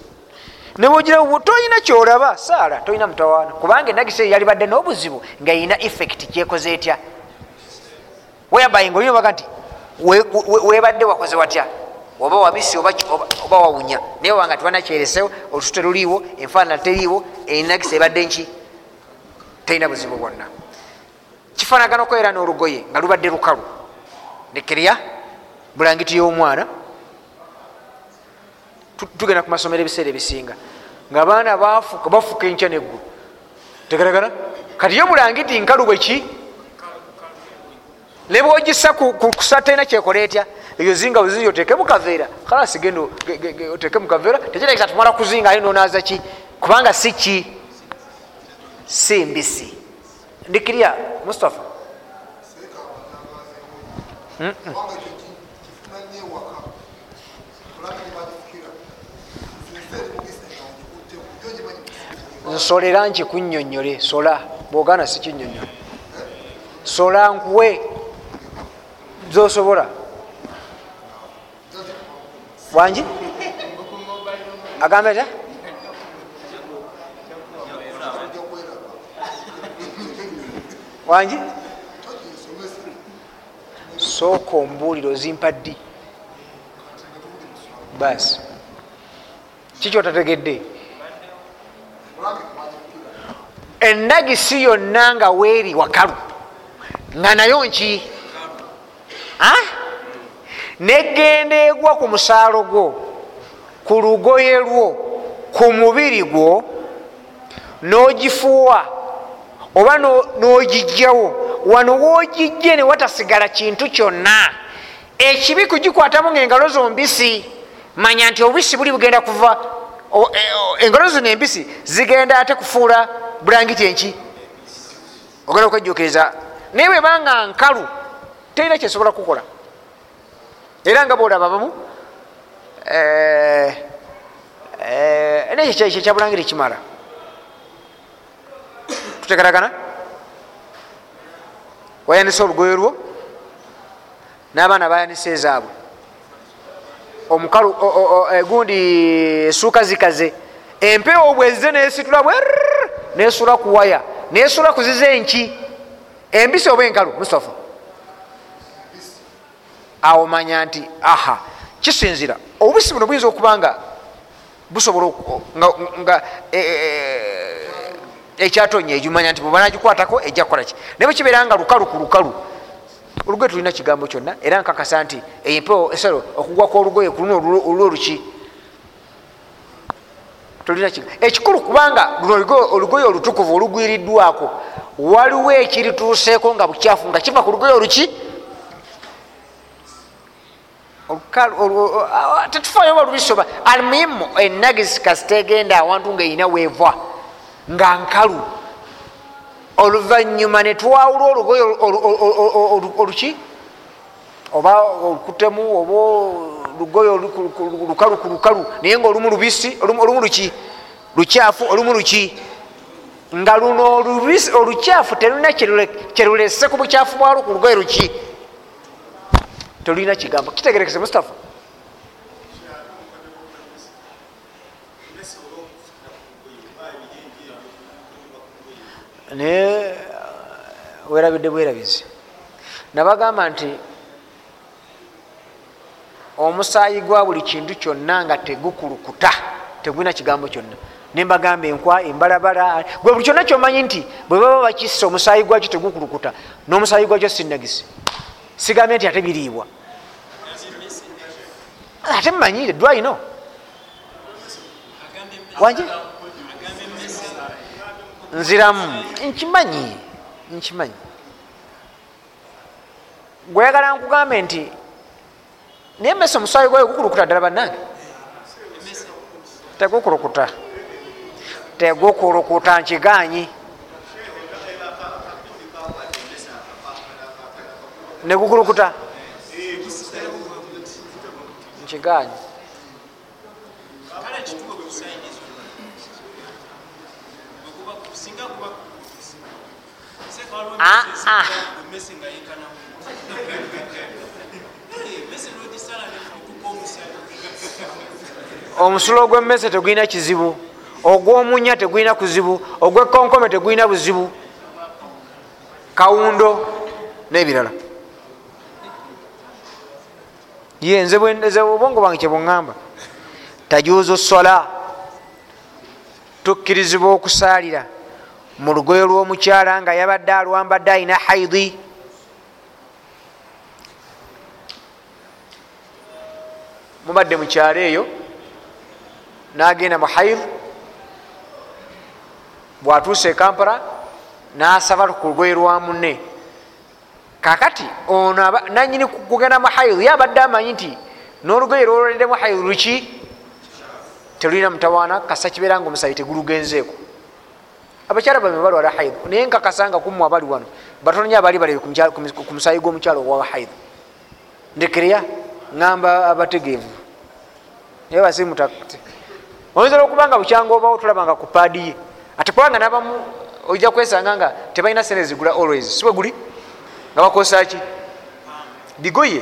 A: nebwogira tolina kyolaba saala tolina mutawaana kubanga enagisa eyo yalibadde n'obuzibu nga yina effect kyekoze etya? Weyabayinga olinabaga nti webadde wakoze watya? Oba wabisi oba wawunya. Naye wanga tiwanakyeresewo olusu teruliiwo enfaanana teriiwo enagisa ebadde nki? Terina buzibu bwonna. Kifanagana okwera n'olugoye nga lubadde lukalu. Nekerya bulangiti y'omwana tugenda ku masomero ebiseera ebisinga. Nga abaana bafuka enkya neggulu tegaragana kati yo bulangiti nkalu bweki nebwogisa kusa talina kyekola etya? Eyo zinga buzingi oteke mukaveera kalasi genda oteke mukaveera tekitegeeza tumala kuzinga aye nonaza ki? Kubanga si ki? Si mbisi. Ndikirya mustapha nsolera nkikunnyonnyole sola bwogaana sikinnyonnyola sola nkuwe zosobola. Wangi? Agamba atya wangi? Sooka ombuulire ozimpaddi basi kikyotategedde enagisi yonna nga weeri wakalu. Nga nayo nki. Negenda egwa ku musaalo gwo ku lugoye lwo ku mubiri gwo n'ogifuuwa oba n'ogijjawo wano woogijje ne watasigala kintu kyonna. Ekibi kugikwatamu ngaengalo zombisi manya nti obubisi buli bugenda kuva engalo zino embisi zigenda ate kufuula bulangiti enki. Ogenda okwejjukiriza naye bwebanga nkalu terina kyesobola kukola. Era nga boolaba bamu nekyo kyabulangiri kimala. Tutegeragana wayanisa olugoye lwo n'abaana bayanisa ezaabwe omukalu gundi esuuka zikaze empewo bwezze nesitula bwe nesula ku waya nesula kuziza enki. Embisi oba enkalu mustafa? Awo manya nti aha kisinzira. Obubisi buno buyinza okuba nga busobola nga ekyatonya egimanya nti bwebanagikwatako ejja kukolaki naye bwekibeera nga lukalu ku lukalu olugoye tulina kigambo kyonna era nkakasa nti empewo esalo okugwa kwolugoye kuluna olwoluki tulina ekikulu kubanga luno olugoye olutukuvu olugwiriddwako waliwo ekirituuseeko nga bukyafu nga kiva ku lugoye oluki? Tetufayo balubisoba almuhimu enagisi kasitegenda awantu ngaerina weeva nga nkalu oluvanyuma netwawula olugoye oluki? Oba olukutemu oba lugoye lukalu ku lukalu naye nga olumu lubisi olumu luki? Lukyafu olumu luki? Nga luno olukyafu telulina kyerulese ku bukyafu bwalwo ku lugoye luki? Tolina kigambo. Kitegerekese mustafa naye werabidde bwerabizi nabagamba nti omusaayi gwa buli kintu kyonna nga tegukulukuta tegulina kigambo kyonna. Nembagamba enkwa embalabala gwe buli kyonna kyomanyi nti bwe baba bakissa omusaayi gwakyo tegukulukuta n'omusaayi gwakyo sinagisi sigambye nti ate biriibwa. Ate mumanyire dwaino wanje nziramu nkimanyi nkimanyi. Gweyagala nkugambe nti naye mese omusaayi gwayo gukulukuta ddala bannange? Tegukulukuta. Tegukulukuta nkiganyi. Negukulukuta. Nkiganyi omusulo gwemmese tegulina kizibu ogwomunya tegulina kuzibu ogwekonkome tegulina buzibu kawundo nebirala. Ye nze obwongo bwange kyebuŋŋamba tajuuzu sola tukkirizibwa okusaalira mu lugoye lw'omukyala nga yabadde alwambadde alina haidi mubadde mukyalo eyo nagenda mu haid bwatuuse e kampala nasaba ku lugoye lwa munne. Kakati ono nanyini kugenda mu haid ye abadde amanyi nti n'olugoye lwolwalidemu haid luki telulina mutawaana kasa kibeera nga omusayi tegulugenzeeko abakyala bame balwala haid naye nkakasanga kumu abali wano batonya abali balebi ku musayi gw'omukyalo owa haid ndekereya ŋamba abategeevu. Naye basimutakti oyinza okubanga bukyanga obawo tulabanga ku paadi ye. Ate kubanga nabamu ojja kwesanga nga tebalina sente zigula always siwe guli? Nga bakosaki bigoye.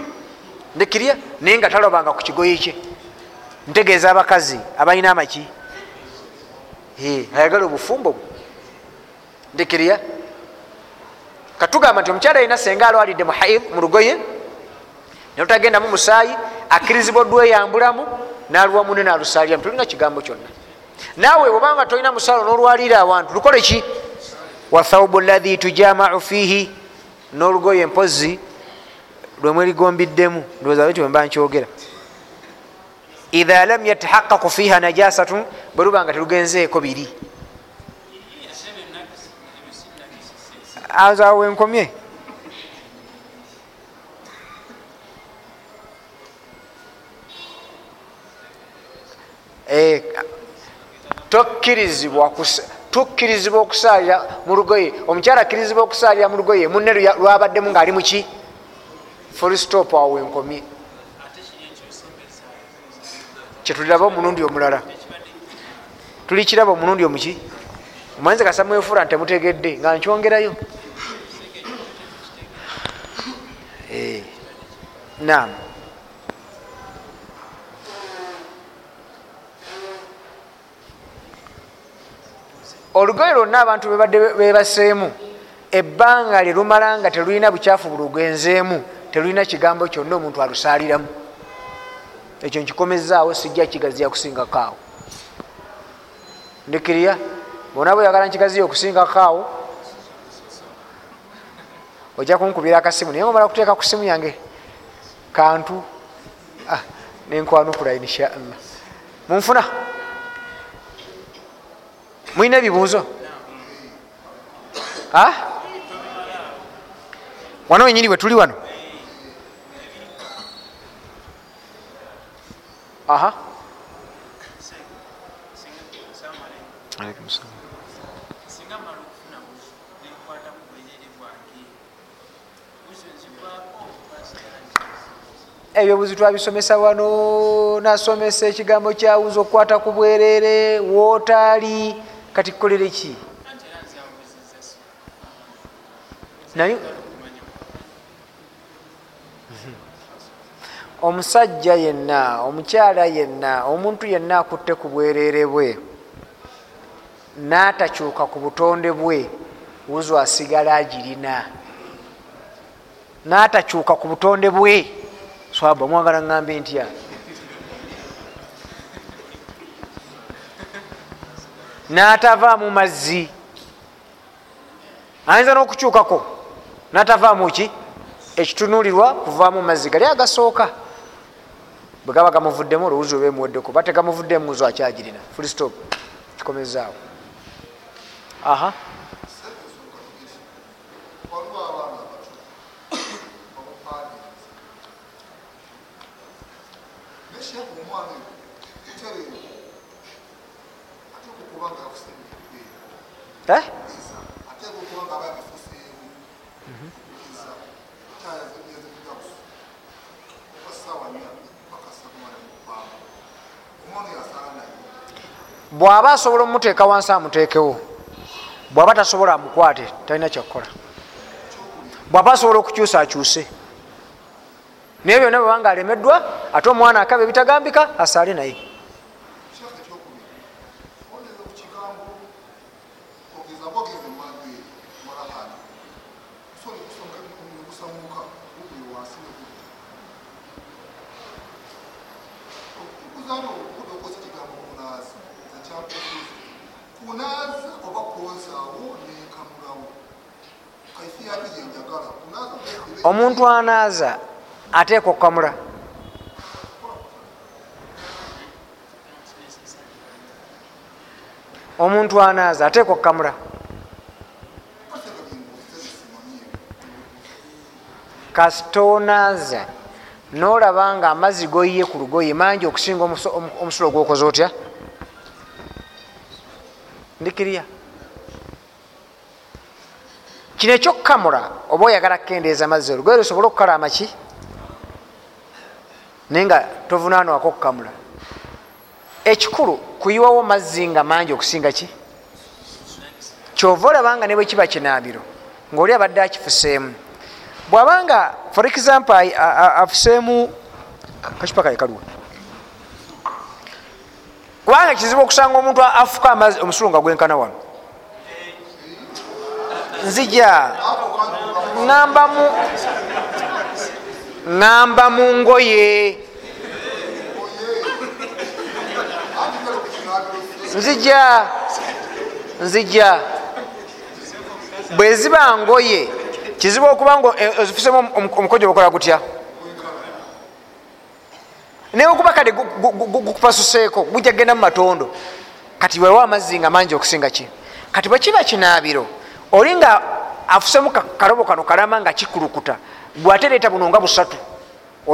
A: Ndekirya naye nga talabanga ku kigoye kye. Ntegeeza abakazi abalina amaki. Ayagala obufumbo bwe ndekirya katugamba nti omukyala alina senga alwalidde muhaid mu lugoye netutagendamu musaayi akkirizibwa odweyambulamu naluwa mune nalusaliramu tulina kigambo kyonna. Naawe obanga tolina musaalo nolwalira awantu lukole ki? Wathaubu lahi tujamau fihi n'olugoye mpozi lwemwerigombiddemu ndowooza lwekyo bwemba nkyogera idha lam yatahaqaqu fiha najasatun bwe luba nga telugenzeeko biri azawe nkomye Eh, tokkirizibwa tukkirizibwa okusaalira mu lugoye omukyala akkirizibwa okusaalira mu lugoye munne lwabaddemu ngaali muki full stop awo enkomye kyetuliraba omulundi omulala. Tuli kiraba omulundi omuki omanyize kasamwefuura ntemutegedde nga nkyongerayo nam olugoye lwonna abantu bebadde bebaseemu ebbanga lye lumala nga telulina bukyafu bulugenzeemu telulina kigambo kyonna omuntu alusaaliramu ekyo nkikomezaawo sijja kigaziya kusingako awo. Ndikiriya bona bweyagala nkigaziya okusingako awo ojja kunkubira akasimu naye omala kuteeka ku simu yange kantu ah, nenkwanukula inshaallah munfuna mulina ebibuuzo wano wenyini bwe tuli wano aha Alaikum salam.
B: singa mala okufuna buzi nenkwata ku bwerere bwange buzi nzigwako
A: ebyobuzi twabisomesa wano nasomesa ekigambo kyawuza okukwata ku bwerere wootaali kati kukolere ki? Naye omusajja yenna omukyala yenna omuntu yenna akutte ku bwereere bwe n'atakyuka ku butonde bwe wuzo asigala agirina. N'atakyuka ku butonde bwe swaba mwagala ŋŋambe ntya n'atavaamu mazzi. Ayinza n'okukyukako? N'atavaamu ki? Ekitunulirwa kuvaamu mazzi gali agasooka. Bwe gaba gamuvuddemu olowuzi oba emuweddeko bategamuvuddemu muzo akyagirina. Fulstop kikomezaawo aha.
C: waliwo abaana abato bamupandiza neshaku omwana ekyaleero ateeka okuba nga yakusembeera
A: Eh?
C: ateeka okuba nga aba yabifuseewo isa tayazemugakusu oba saawa nnya bakasa kumala mukupanga omwana yasaala naye
A: bw'aba asobola omuteeka wansi amuteekewo bw'aba tasobola amukwate talina kyakukola bw'aba asobola okukyusa akyuse. Naye byonna bwebanga alemeddwa ate omwana akaba ebitagambika asaale naye omuntu anaaza ateeka okukamula omuntu anaaza ateeka okukamula kasitoonaaza nolaba nga amazzi goyiye ku lugoye mangi okusinga omusulo gwokoze otya? Ndikirya kino ekyokukamula oba oyagala kukendeeza amazzi olugoye lusobole okukala amaki naye nga tovunaanwako okukamula ekikulu kuyiwawo mazzi nga mangi okusinga ki? Kyova olabanga ne bwe kiba kinaabiro ngaoli abadde akifuseemu. Bwabanga for example afuseemu kacupa kaekaluwa kubanga kizibu okusanga omuntu afuka amazzi omusulu nga gwenkana wano nzija. Ŋamba mu ŋamba mu ngoye. Nzija nzija. Bwe ziba ngoye kizibu okuba nga eh, ozifusemu omu- omukojo gukola gutya? Naye okuba kale gu- gu- gu- gukupasuseeko gujja kgenda mu matondo. Kati wewa amazzi nga mangi okusinga ki? Kati bwe kiba kinaabiro oli nga afusemu ka- kalobo kano kalama nga kikulukuta bwatereeta buno nga busatu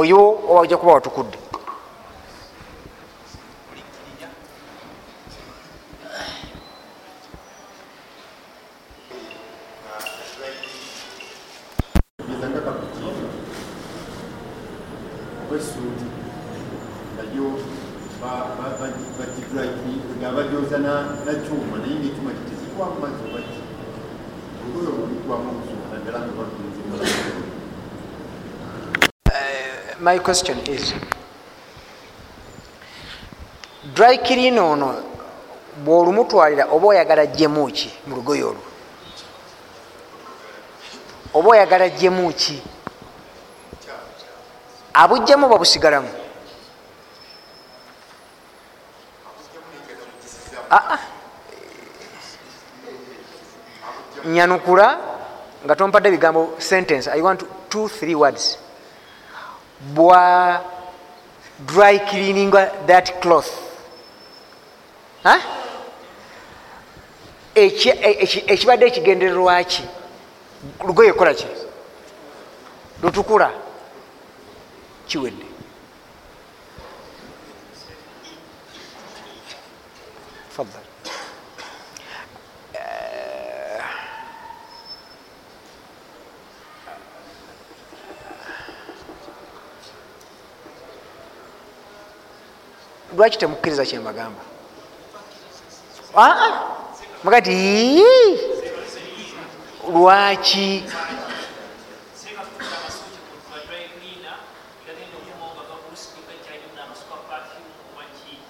A: oyo owajja kuba watukudde
D: wesuuti nayo bagidriki nga bajoza nakyuma naye ngaekyuma kitezikwamu mazzi obaki olugoyo olulikwamu obusuuka naddala nga bagenzi
A: my question is dry clean ono bwolumutwalira oba oyagala jemuki mu lugoye olwo? Oba oyagala jemuki abujjamu oba busigalamu? Ah, ah. nyanukula nga tompadde bigambo sentence i want two three words. Bwa dry cleaning that cloth. E- eki- ekibadde ekigendererwaki lugoye kola ki? Lutukula. Kiwedde Tfaddal. Eh, lwaki temukkiriza kyembagamba aa mugati "Ii, lwaki?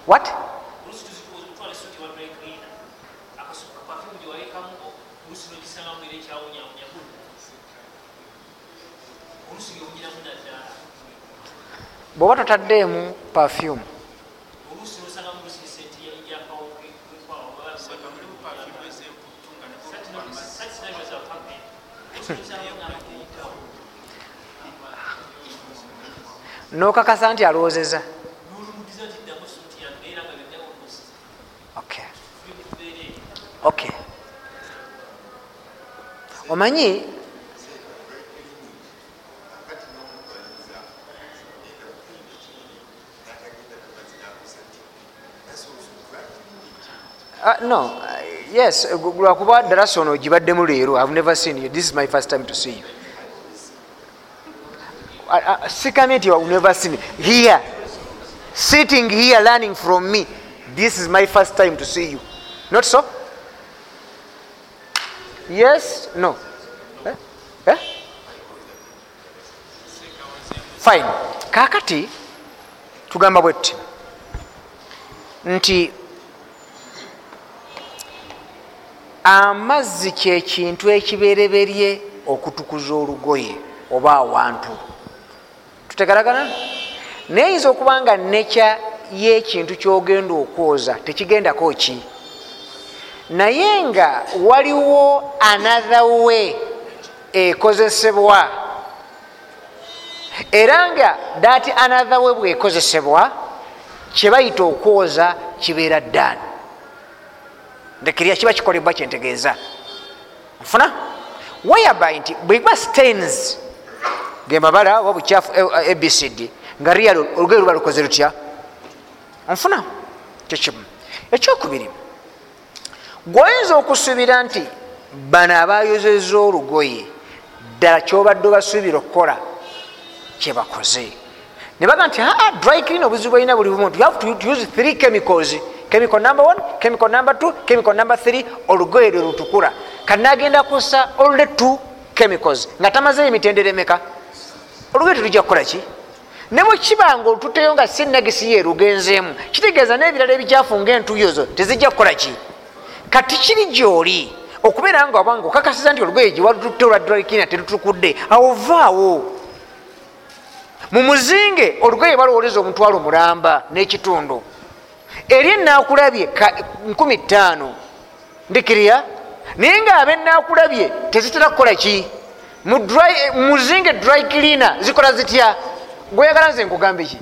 A: What? Bwoba totaddeemu perfume nokakasa nti alowoozeza okay. omanyi Uh, no yes lwakuba darasa ono gibaddemu leero. Ihave never seen you. This is my first time to see you. Sikamye nti ihave never seen you. here. Sitting here learning from me. This is my first time to see you. Not so? Yes? No. Eh? Eh? fine. Kakati tugamba bwetti nti amazzi kyekintu ekibereberye okutukuza olugoye oba awantu. Tutegaragana naye yinza okuba nga nekya y'ekintu kyogenda okwoza tekigendako ki? Naye nga waliwo another way ekozesebwa. Era nga dati another way bwekozesebwa kyebayita okwoza kibeera ddaani ndekirya kiba kikolebwa kyentegeeza. Nfuna? Whereby nti bwekuba stains. Gemabala oba bukyafu eh, abcd nga real olugoye luba lukoze lutya? Nfuna? Kyekimu. Ekyokubiri. Gwoyinza okusuubira nti bano abayozeza olugoye ddala kyobadde obasuubira okukola kyebakoze ne baga nti aa dry clean obuzibu bwalina buli bumu you have to use three chemicals chemical number one chemical number two chemical number three olugoye lwe lutukula. Kanagenda kusa only two chemicals. Nga tamazeyo emitendera emeka? Olugoye tulujja kukola ki? Ne bwe kiba nga sinagisi ye lugenzeemu kitegeeza n'ebirala ebikyafu ngaentuyo zo tezijja kukola ki? Kati kiri gyoli? Okubeera nga obanga okakasiza nti olugoye gyewalututte olwa drakina telutukudde awo vaawo mu muzinge olugoye balowoleza omutwalo mulamba n'ekitundu eri enakulabye 15 ndikirya naye nga abe enakulabye tezitera kukola ki? Mu dry- cleaner zikola zitya? Gweyagala nze nkugambe ki?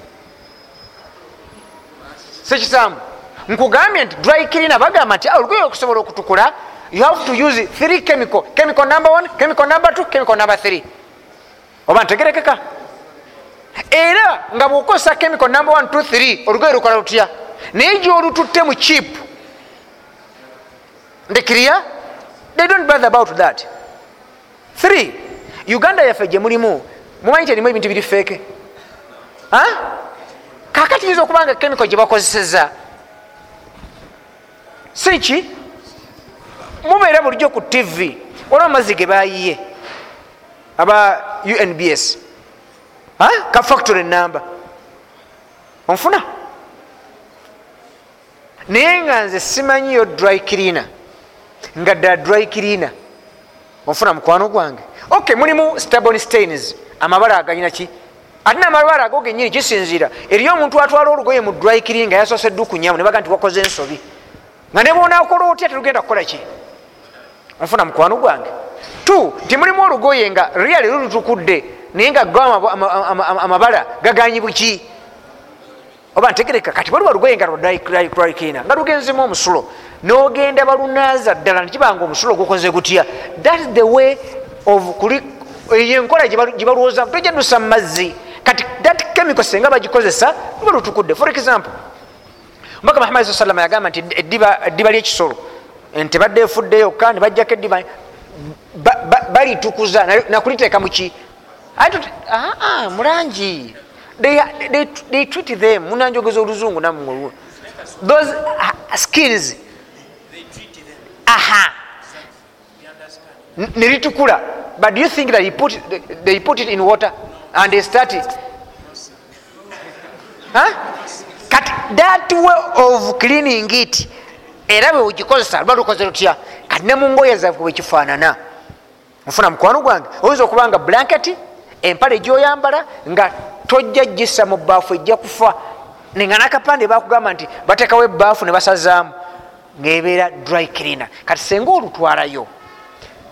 A: Sekisambu nkugambye nti dry cleaner bagamba nti "Ah, olugoye okusobola okutukula you have to use three chemical chemical number one chemical number two chemical number three. Oba ntegerekeka? Era nga bwokozesa chemical number one two three olugoye lukola lutya naye gyolututte mu chip. Ndekiriya they don't bother about that. Three uganda yaffe gye mulimu mumanyi nti erimu ebintu biri feeke kakati yinza okuba nga chemical gye bakozeseza siki mubeera bulijjo ku tv olwa amazzi ge bayiye aba unbs Ha? ka factory namba onfuna naye nga nze simanyiyo dry cleaner. Nga ddala dry cleaner. Onfuna mukwano gwange? Ok mulimu stabon stains. Amabala aganyina ki? Ate namabala ago genyini kisinzira eriyo omuntu atwala olugoye mu dry cleaning nga yasose dukunyamu nebaga nti wakoze ensobi. Nga nebonakola otya telugenda kukola ki? Onfuna mukwano gwange? T nti mulimu olugoye nga reali lulutukudde naye nga go ama- ama- ama- ama- amabala gaganyi buki oba ntegereka kati waliwo olugoye nga lwadrykina nga lugenzemu omusulo. Nogenda balunaaza ddala nekibanga omusulo gukoze gutya. That is the way of kuli eyo enkola gyebalowooza tojadusa mu mazzi. Kati that chemical senga bagikozesa luba lutukudde. For example omubaka muhammad sa salama yagamba nti eddiba lyekisolo nti badde efudde yokka ne bajjako eddiba ba- ba- balitukuza na- nakuliteeka muki mulangi they, they, they treat them. Munanjogeza oluzungu namwe those uh, skills. Aha. N- neritukula. But do you think that he put, they put it in water and they start it? Huh? kati that way of cleaning it era bwe ugikozesa luba lukoze lutya? Kati ne mu ngoye zaffe bwekifaanana nfuna mukwano gwange. Oyinza okuba nga blanketi empale gyoyambala nga tojja gisa mu baafu ejja kufa. Nenga nakapande bakugamba nti batekawo ebaafu ne basazaamu. Ngaebeera dry cleaner. Kati senga olutwalayo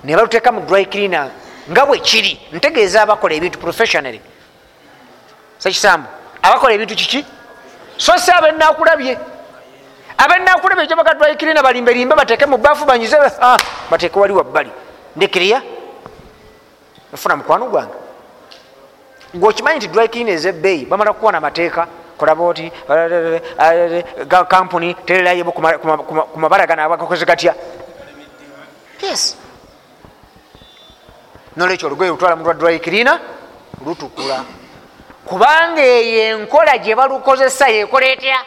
A: ne baluteeka mu dry cleaner nga bwe kiri ntegeeza abakola ebintu professionally. Sekisambu abakola ebintu kiki? So si abenakulabye abenakulabye ekyobaga dry cleaner balimbelimbe bateeke mu baafu banyize ah, bateeke wali wabbali. Ndekiriya nfuna mukwano gwange ngaokimanyi nti dry cleaner ezebbeeyi bamala kukuwana amateeka kolaba oti kampuni tererayo ku mabala gano abagakoze gatya? Yes. Nolwekyo olugoye lutwala mulwa dry cleaner lutukula. Kubanga eyo enkola gye balukozesa yekola etya?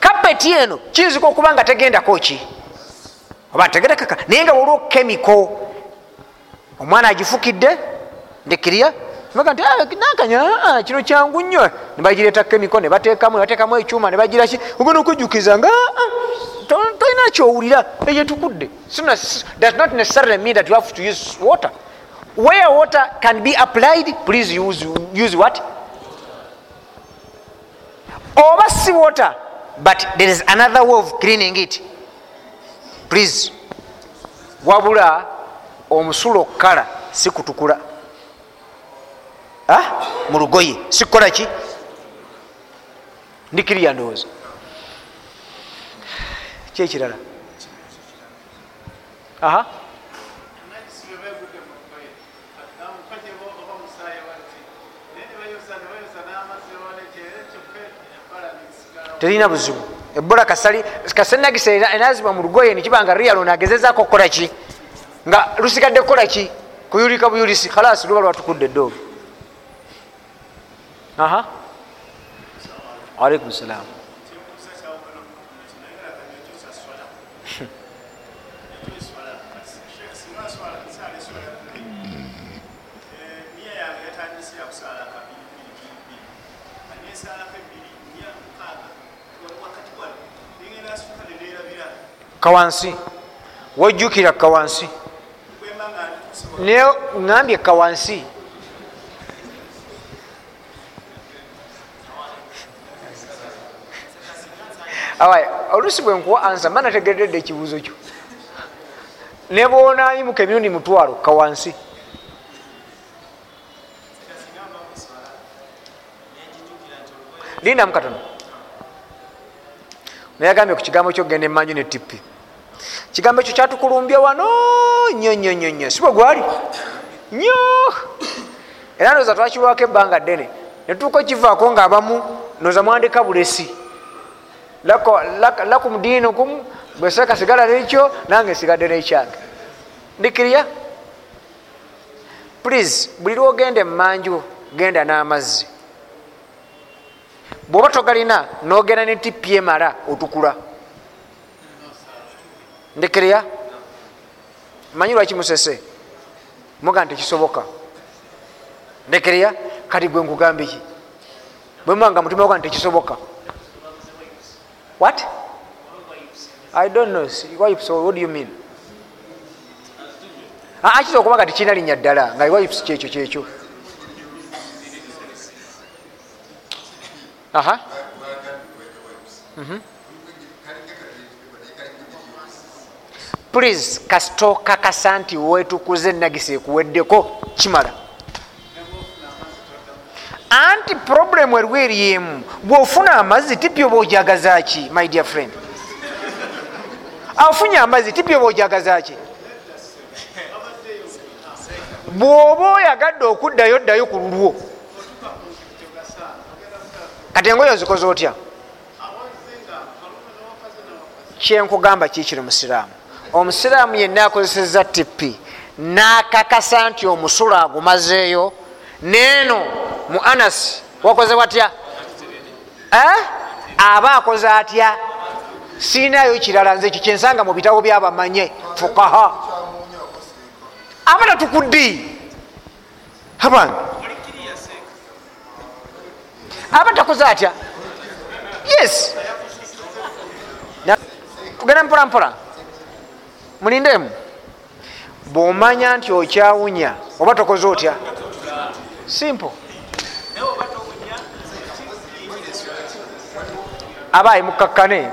A: Kapeti eno kiyinzika okuba nga tegendako ki? Oba tegerekaka naye nga waliwo chemical. Omwana agifukidde ndekirya baga nti "Ah, nakanya ah, kino kyangu nnyo. Nebagireeta chemical nebatekamu nebatekamu ekyuma nebagiraki ogenda okujjukiza nga "Ah, to- tolina kyowulira eyo etukudde. Sina- does not necessarily mean that you have to use water. Where water can be applied please use, use what? Oba si water but there is another way of cleaning it. Please. Wabula omusulo kala si kutukula? Mu lugoye sikukola ki? Ndikiriya ndowooza. Kyekirala aha. Terina buzibu. Ebola kasenagisa enazibwa mu lugoye nekibanga rialo nagezezaako okukola ki? Nga lusigadde kukola ki? Kuyulika buyulisi. Khalasi luba lwatukudde eddoobo aha. Alaikum salam. Kawansi. Wojjukira kawansi. Naye ŋambye kawansi awaye oluusi bwe nkuwa ansa mba nategeredde ekibuuzo kyo. Ne bwonayimuka emirundi mutwalo kawansi lindamu katono naye agambye ku kigambo kyokgenda emanju ne tipi kigambo ekyo kyatukulumbya wano nnyo nnyo nnyo nnyo. Si bwe gwali? Nnyo. Era ndooza twakibwako ebbanga ddene. Netuuka okivaako ngaabamu nooza mwandika bulesi lakum dinukum bweseka sigala nekyo nange sigadde nekyange ndikirya please buli lwogenda emanju genda n'amazzi bwoba togalina nogenda ne tipi emala otukula ndekirya manyi lwaki musese? Muga nti kisoboka. Ndekirya kati gwe nkugambye ki bwe muba nga mutima oga nti kisoboka what? I don't know. What do you mean? Akiza okuba nga tekirina linnya ddala nga wipes kyekyo kyekyo? Aha. Please kasitokakasa nti wetukuze nagisa ekuweddeko. Kimala anti problemu eriwo eryemu bwofuna amazzi tipi oba ojagazaki my dear friend? Afunye amazzi tipi oba ojagazaki bwoba oyagadde okuddayo ddayo ku lulwo. Kati engoyo ozikoze otya? Kyenkugamba kikiri musiraamu omusiraamu. Yenna akozeseza tipi nakakasa nti omusulo agumazeeyo neeno mu anasi wakoze watya? Eh? aba akoze atya? Siinayo kirala nze ekyo kyensanga mu bitabo byabamanye fukaha aba tatukuddi abange aba takoze atya? Yes. Tugenda mpola mpola mulindemu bwomanya nti okyawunya oba tokoze otya simple. Abaayi mukakkane.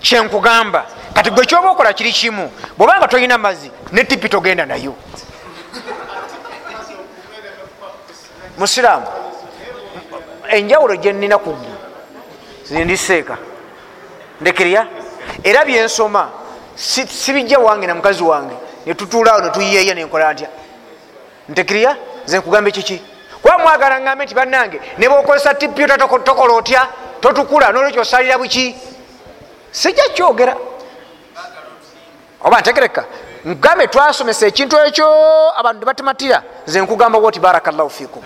A: Kyenkugamba kati gwe kyoba okola kiri kimu bwobanga tolina mazzi ne tipi togenda nayo. Musiraamu enjawulo gyenina ku gwe zindiseeka ndekirya era byensoma sibijja wange na mukazi wange netutuulaawo netuyiyeeya nenkola ntya? Ntekirya nze nkugamba kiki? Kuba mwagala ngambe nti bannange nebwokozesa tipyota tokola otya? Totukula nolwekyo osalira buki sijja kyogera. Oba ntegereka ngambe twasomesa ekintu ekyo abantu nebatumatira nze nkugamba bwoti barakallahu fikum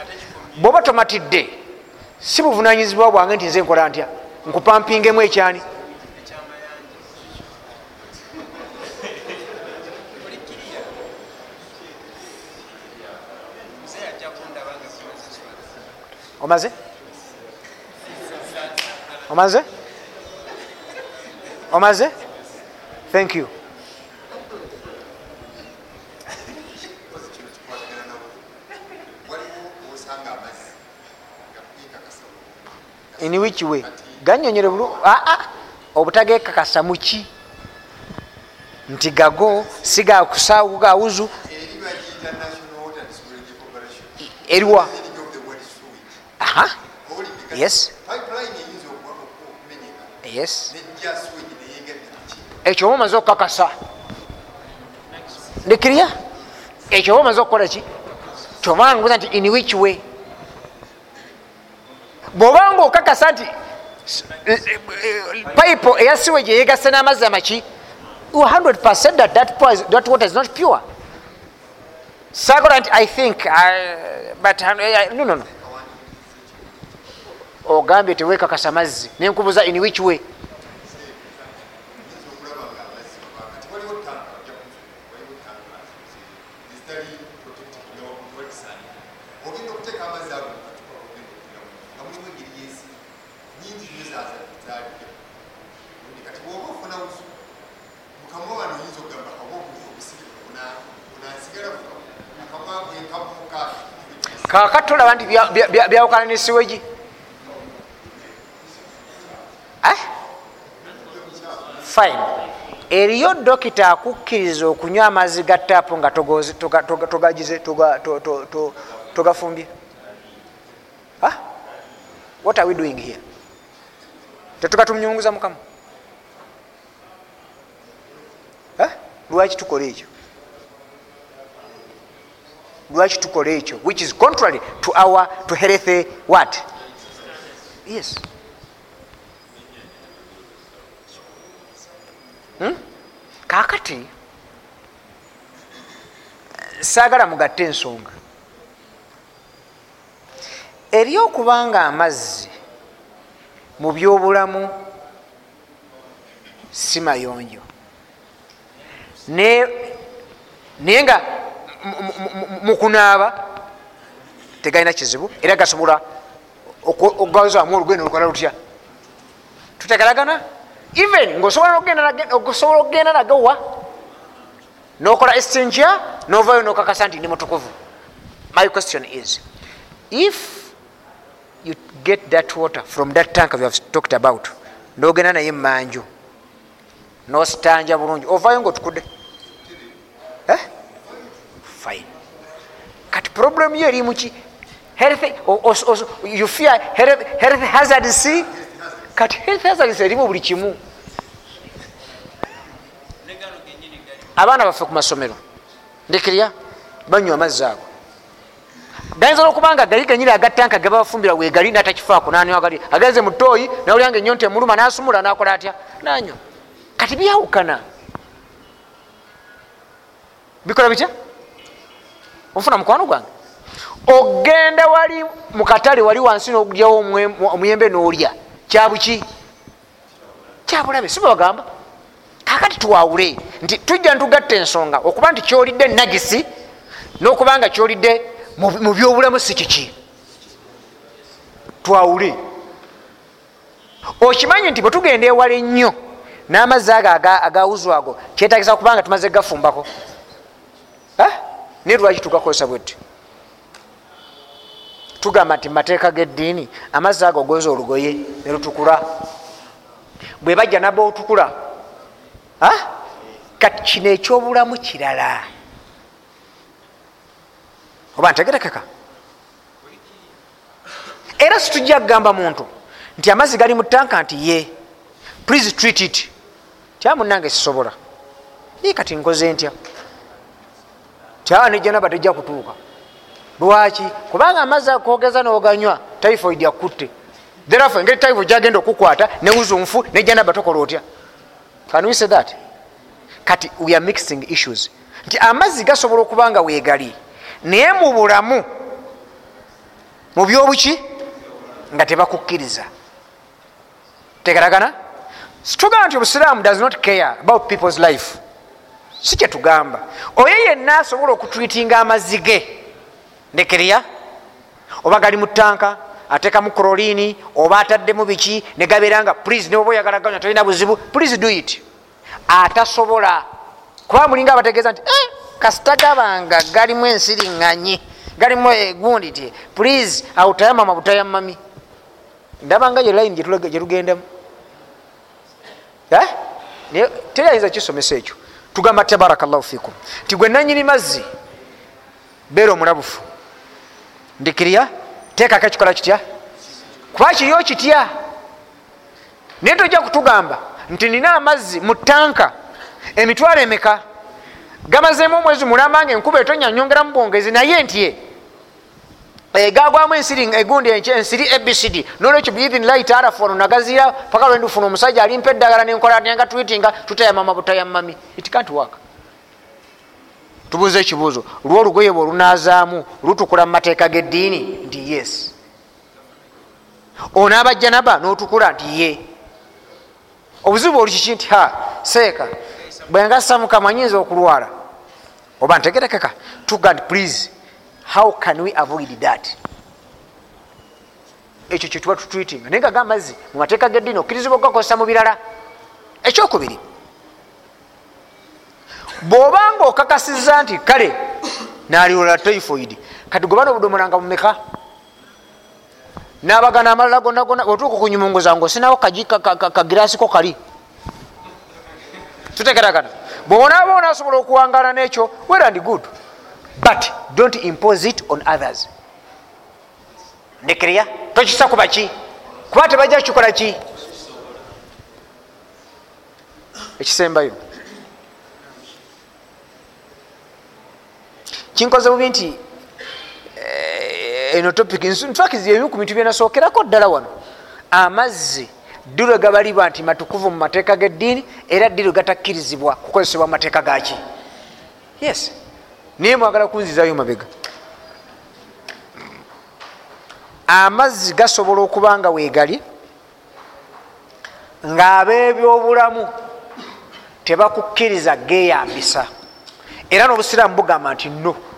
A: bwoba tomatidde si buvunanyizibwa bwange nti nze nkola ntya? Nkupampingemu ekyani omaze? Omaze? Omaze? Thank you. In which way? Ganyonyere bulu aa obutagekakasa muki nti gago sigakusaawu gawuzu eriwa aha. Yes. Yes. Ekyo oba omaze okukakasa ndikirya ekyo oba omaze okukola ki? Kyobanga buza nti in which way? Bwobanga okakasa nti pipe eya siwage eyegase n'amazzi amaki 100 that, that, that water is not pure. Sakola nti i think uh, but uh, no, no, no. Ogambye tewekakasa mazzi nenkubuza in which way?
D: Nga mulimu engeri yensi nyingi nyo zazalidde kati bwoba ofuna wuzu mukamwa wano oyinza okugamba kawa obuli obusigala bunasigala mukamwa gwenkamuka
A: kakati tolaba nti bya- bya- bya- byawukana ne siwegi Eh? Fine. Eriyo dokita akukkiriza okunywa amazzi ga taapu nga togagize toga- to- to- to- togafumbye. What are we doing here? Tetugatumnyunguza mukama lwaki tukola ekyo? Lwaki tukola ekyo? Which is contrary to our to health what? Yes Hmm? kakati saagala mugatte ensonga. Eri okubanga amazzi mu byobulamu si mayonjo. Naye nga mu- mu- mu- mukunaaba tegalina kizibu era gasobola okugawuzaamu olugendo lukola lutya. Tutegeragana even ngaosobola okugenda nagawa nokola essenja novayo nokakasa nti ndi mutukuvu. My question is if you get that water from that tank we have talked about nogenda naye manju nositanja bulungi ovayo ngaotukudde eh? fine. Kati problem yo eri muki health you fear health, health hazards kati hazards erimu buli kimu.
B: Genyini
A: abaana baffe ku masomero ndikirya banywa amazzi ago. Gayinza okubanga gali ganyini agatanka gebabafumbira wegali natakifaako nanywa gali agenze mu tooyi nawulyanga ennyo nti emuluma nasumula nakola atya? Nanywa. Kati byawukana. Bikola bitya? Ofuna mukwano gwange? Ogenda wali mukatale wali wansi nogulyawo omuyembe nolya kyabuki kyabulabe si bwebagamba kakati tuwawule nti tujja ntugatta ensonga okuba nti kyolidde nagisi nokuba nga kyolidde mu mu byobulamu si kiki? Twawule. Okimanyi nti bwetugenda ewala ennyo n'amazzi ago aga- agawuzu ago kyetagisa kubanga tumaze gafumbako Eh? naye lwaki tugakozesa bwetti tugamba nti mumateeka g'eddiini amazzi ago ogoza olugoye ne lutukula. Bwe bajja naba otukula kati kino ekyobulamu kirala. Oba ntegerekeka? Era situjja kugamba muntu nti amazzi gali mu tanka nti ye please treat it. Tya munange sisobola? Ye kati nkoze ntya? Tya nejanaba tejja kutuuka lwaki? Kubanga amazzi akogeza noganywa typhoid akutte therefore engeri typhoid gyagenda okukwata newuzu nfu nejanaba tokola otya can we say that? Kati we are mixing issues. Nti amazzi gasobola okuba nga weegali naye mu bulamu mu byobuki nga tebakukkiriza. Tegeragana situgamba nti obusiraamu does not care about people's life. Si kyetugamba oyo yenna asobola okutwitinga amazzi ge ndekeriya oba gali mu tanka ateekamu krolini oba ataddemu biki negabeera nga please neoba oyagala ganywa tolina buzibu please do it. Atasobola. Kuba mulinga abategeeza nti eh, kasita gabanga galimu ensiriŋŋanyi galimu egundi ti please awutayamama butayamami. Ndabanga ye line gyetugendamu Eh? Naye teyayinza kisomesa ekyo. Tugamba tabarakallahu fikum ti gwe nanyini mazzi beera omulabufu ndikirya teekako ekikola kitya kuba kiriyo kitya naye tojja kutugamba. Nti nina amazzi mu tanka emitwalo emeka gamazeemu omwezi mulamba nga enkuba etonya nyongeramu bwongezi naye ntye gagwamu ensiri egundi ensiri abcd nolwekyo biidhinillahi taala fono nagazira paka lwendifuna omusajja alimpa eddagala nenkola nanga twitinga tutayamama butayamami it can't work tubuuza ekibuuzo. Lwolugoye bwe olunazaamu lutukula mu mateeka g'eddiini? Nti yes. Onaaba janaba notukula? Nti ye. Obuzibu oli kiki? Nti ha seeka. Bwengasa mukama nyinza okulwala. Oba ntegerekeka? Tuga nti please how can we avoid that? Ekyo kyetuba tutwitinga naye nga gamazzi mu mateeka geddiini okkirizibwa okugakozesa mu birala. Ekyokubiri bw'obanga okakasiza nti kale naliwola typhoid. Kati gobana obudomolanga mumeka nabagana amalala gonna gonna otuuka okunyumunguza nga osinawo kagirasiko kali? Tutekeragana bwonaaba onasobola okuwangana nekyo well and good. But don't impose it on others. Ndekirya tokisa kubaki kuba tebajja kukikola ki? Ekisembayo kinkoze bubi nti eno topic nfakiziyebimu ku bintu byenasookerako ddala wano. Amazzi ddirwe gabalibwa nti matukuvu mu mateeka geddiini era ddirwe gatakkirizibwa kukozesebwa mu mateeka gaki yes. Naye mwagala kunzizayo mabega. Amazzi gasobola okuba nga weegali ng'abebyobulamu tebakukkiriza geeyambisa. Era n'obusiraamu bugamba nti no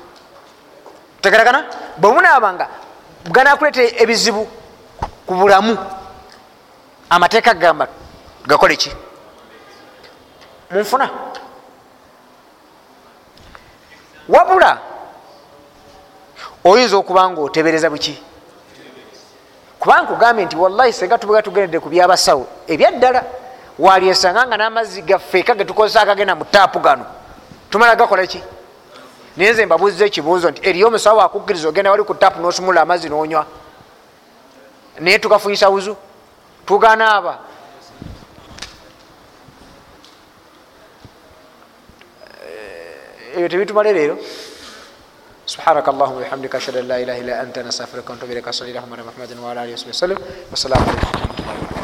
A: tegeragana bwe munaabanga ganakuleeta ebizibu ku bulamu amateeka gamba gakole ki? Munfuna. Wabula oyinza okuba nga otebereza buki? Kubanga kugambye nti wallahi senga tubega tugendedde ku byabasawo. Ebyaddala walyesanga nga n'amazzi gaffeeka getukozesa agagenda mu taapu gano. Tumala gakola ki naye nze mbabuuziza ekibuuzo nti eriyo omusawo akukkiriza ogenda wali ku taapu n'osumula amazzi n'onywa naye tugafunyisa wuzu tuganaaba ebyo tebitumale leero سبحانك اللهم وبحمدك اشهد ان لا اله الا انت نستغفرك ونتوب اليك صلى الله على محمد وعلى اله وصحبه وسلم والسلام عليكم ورحمه الله وبركاته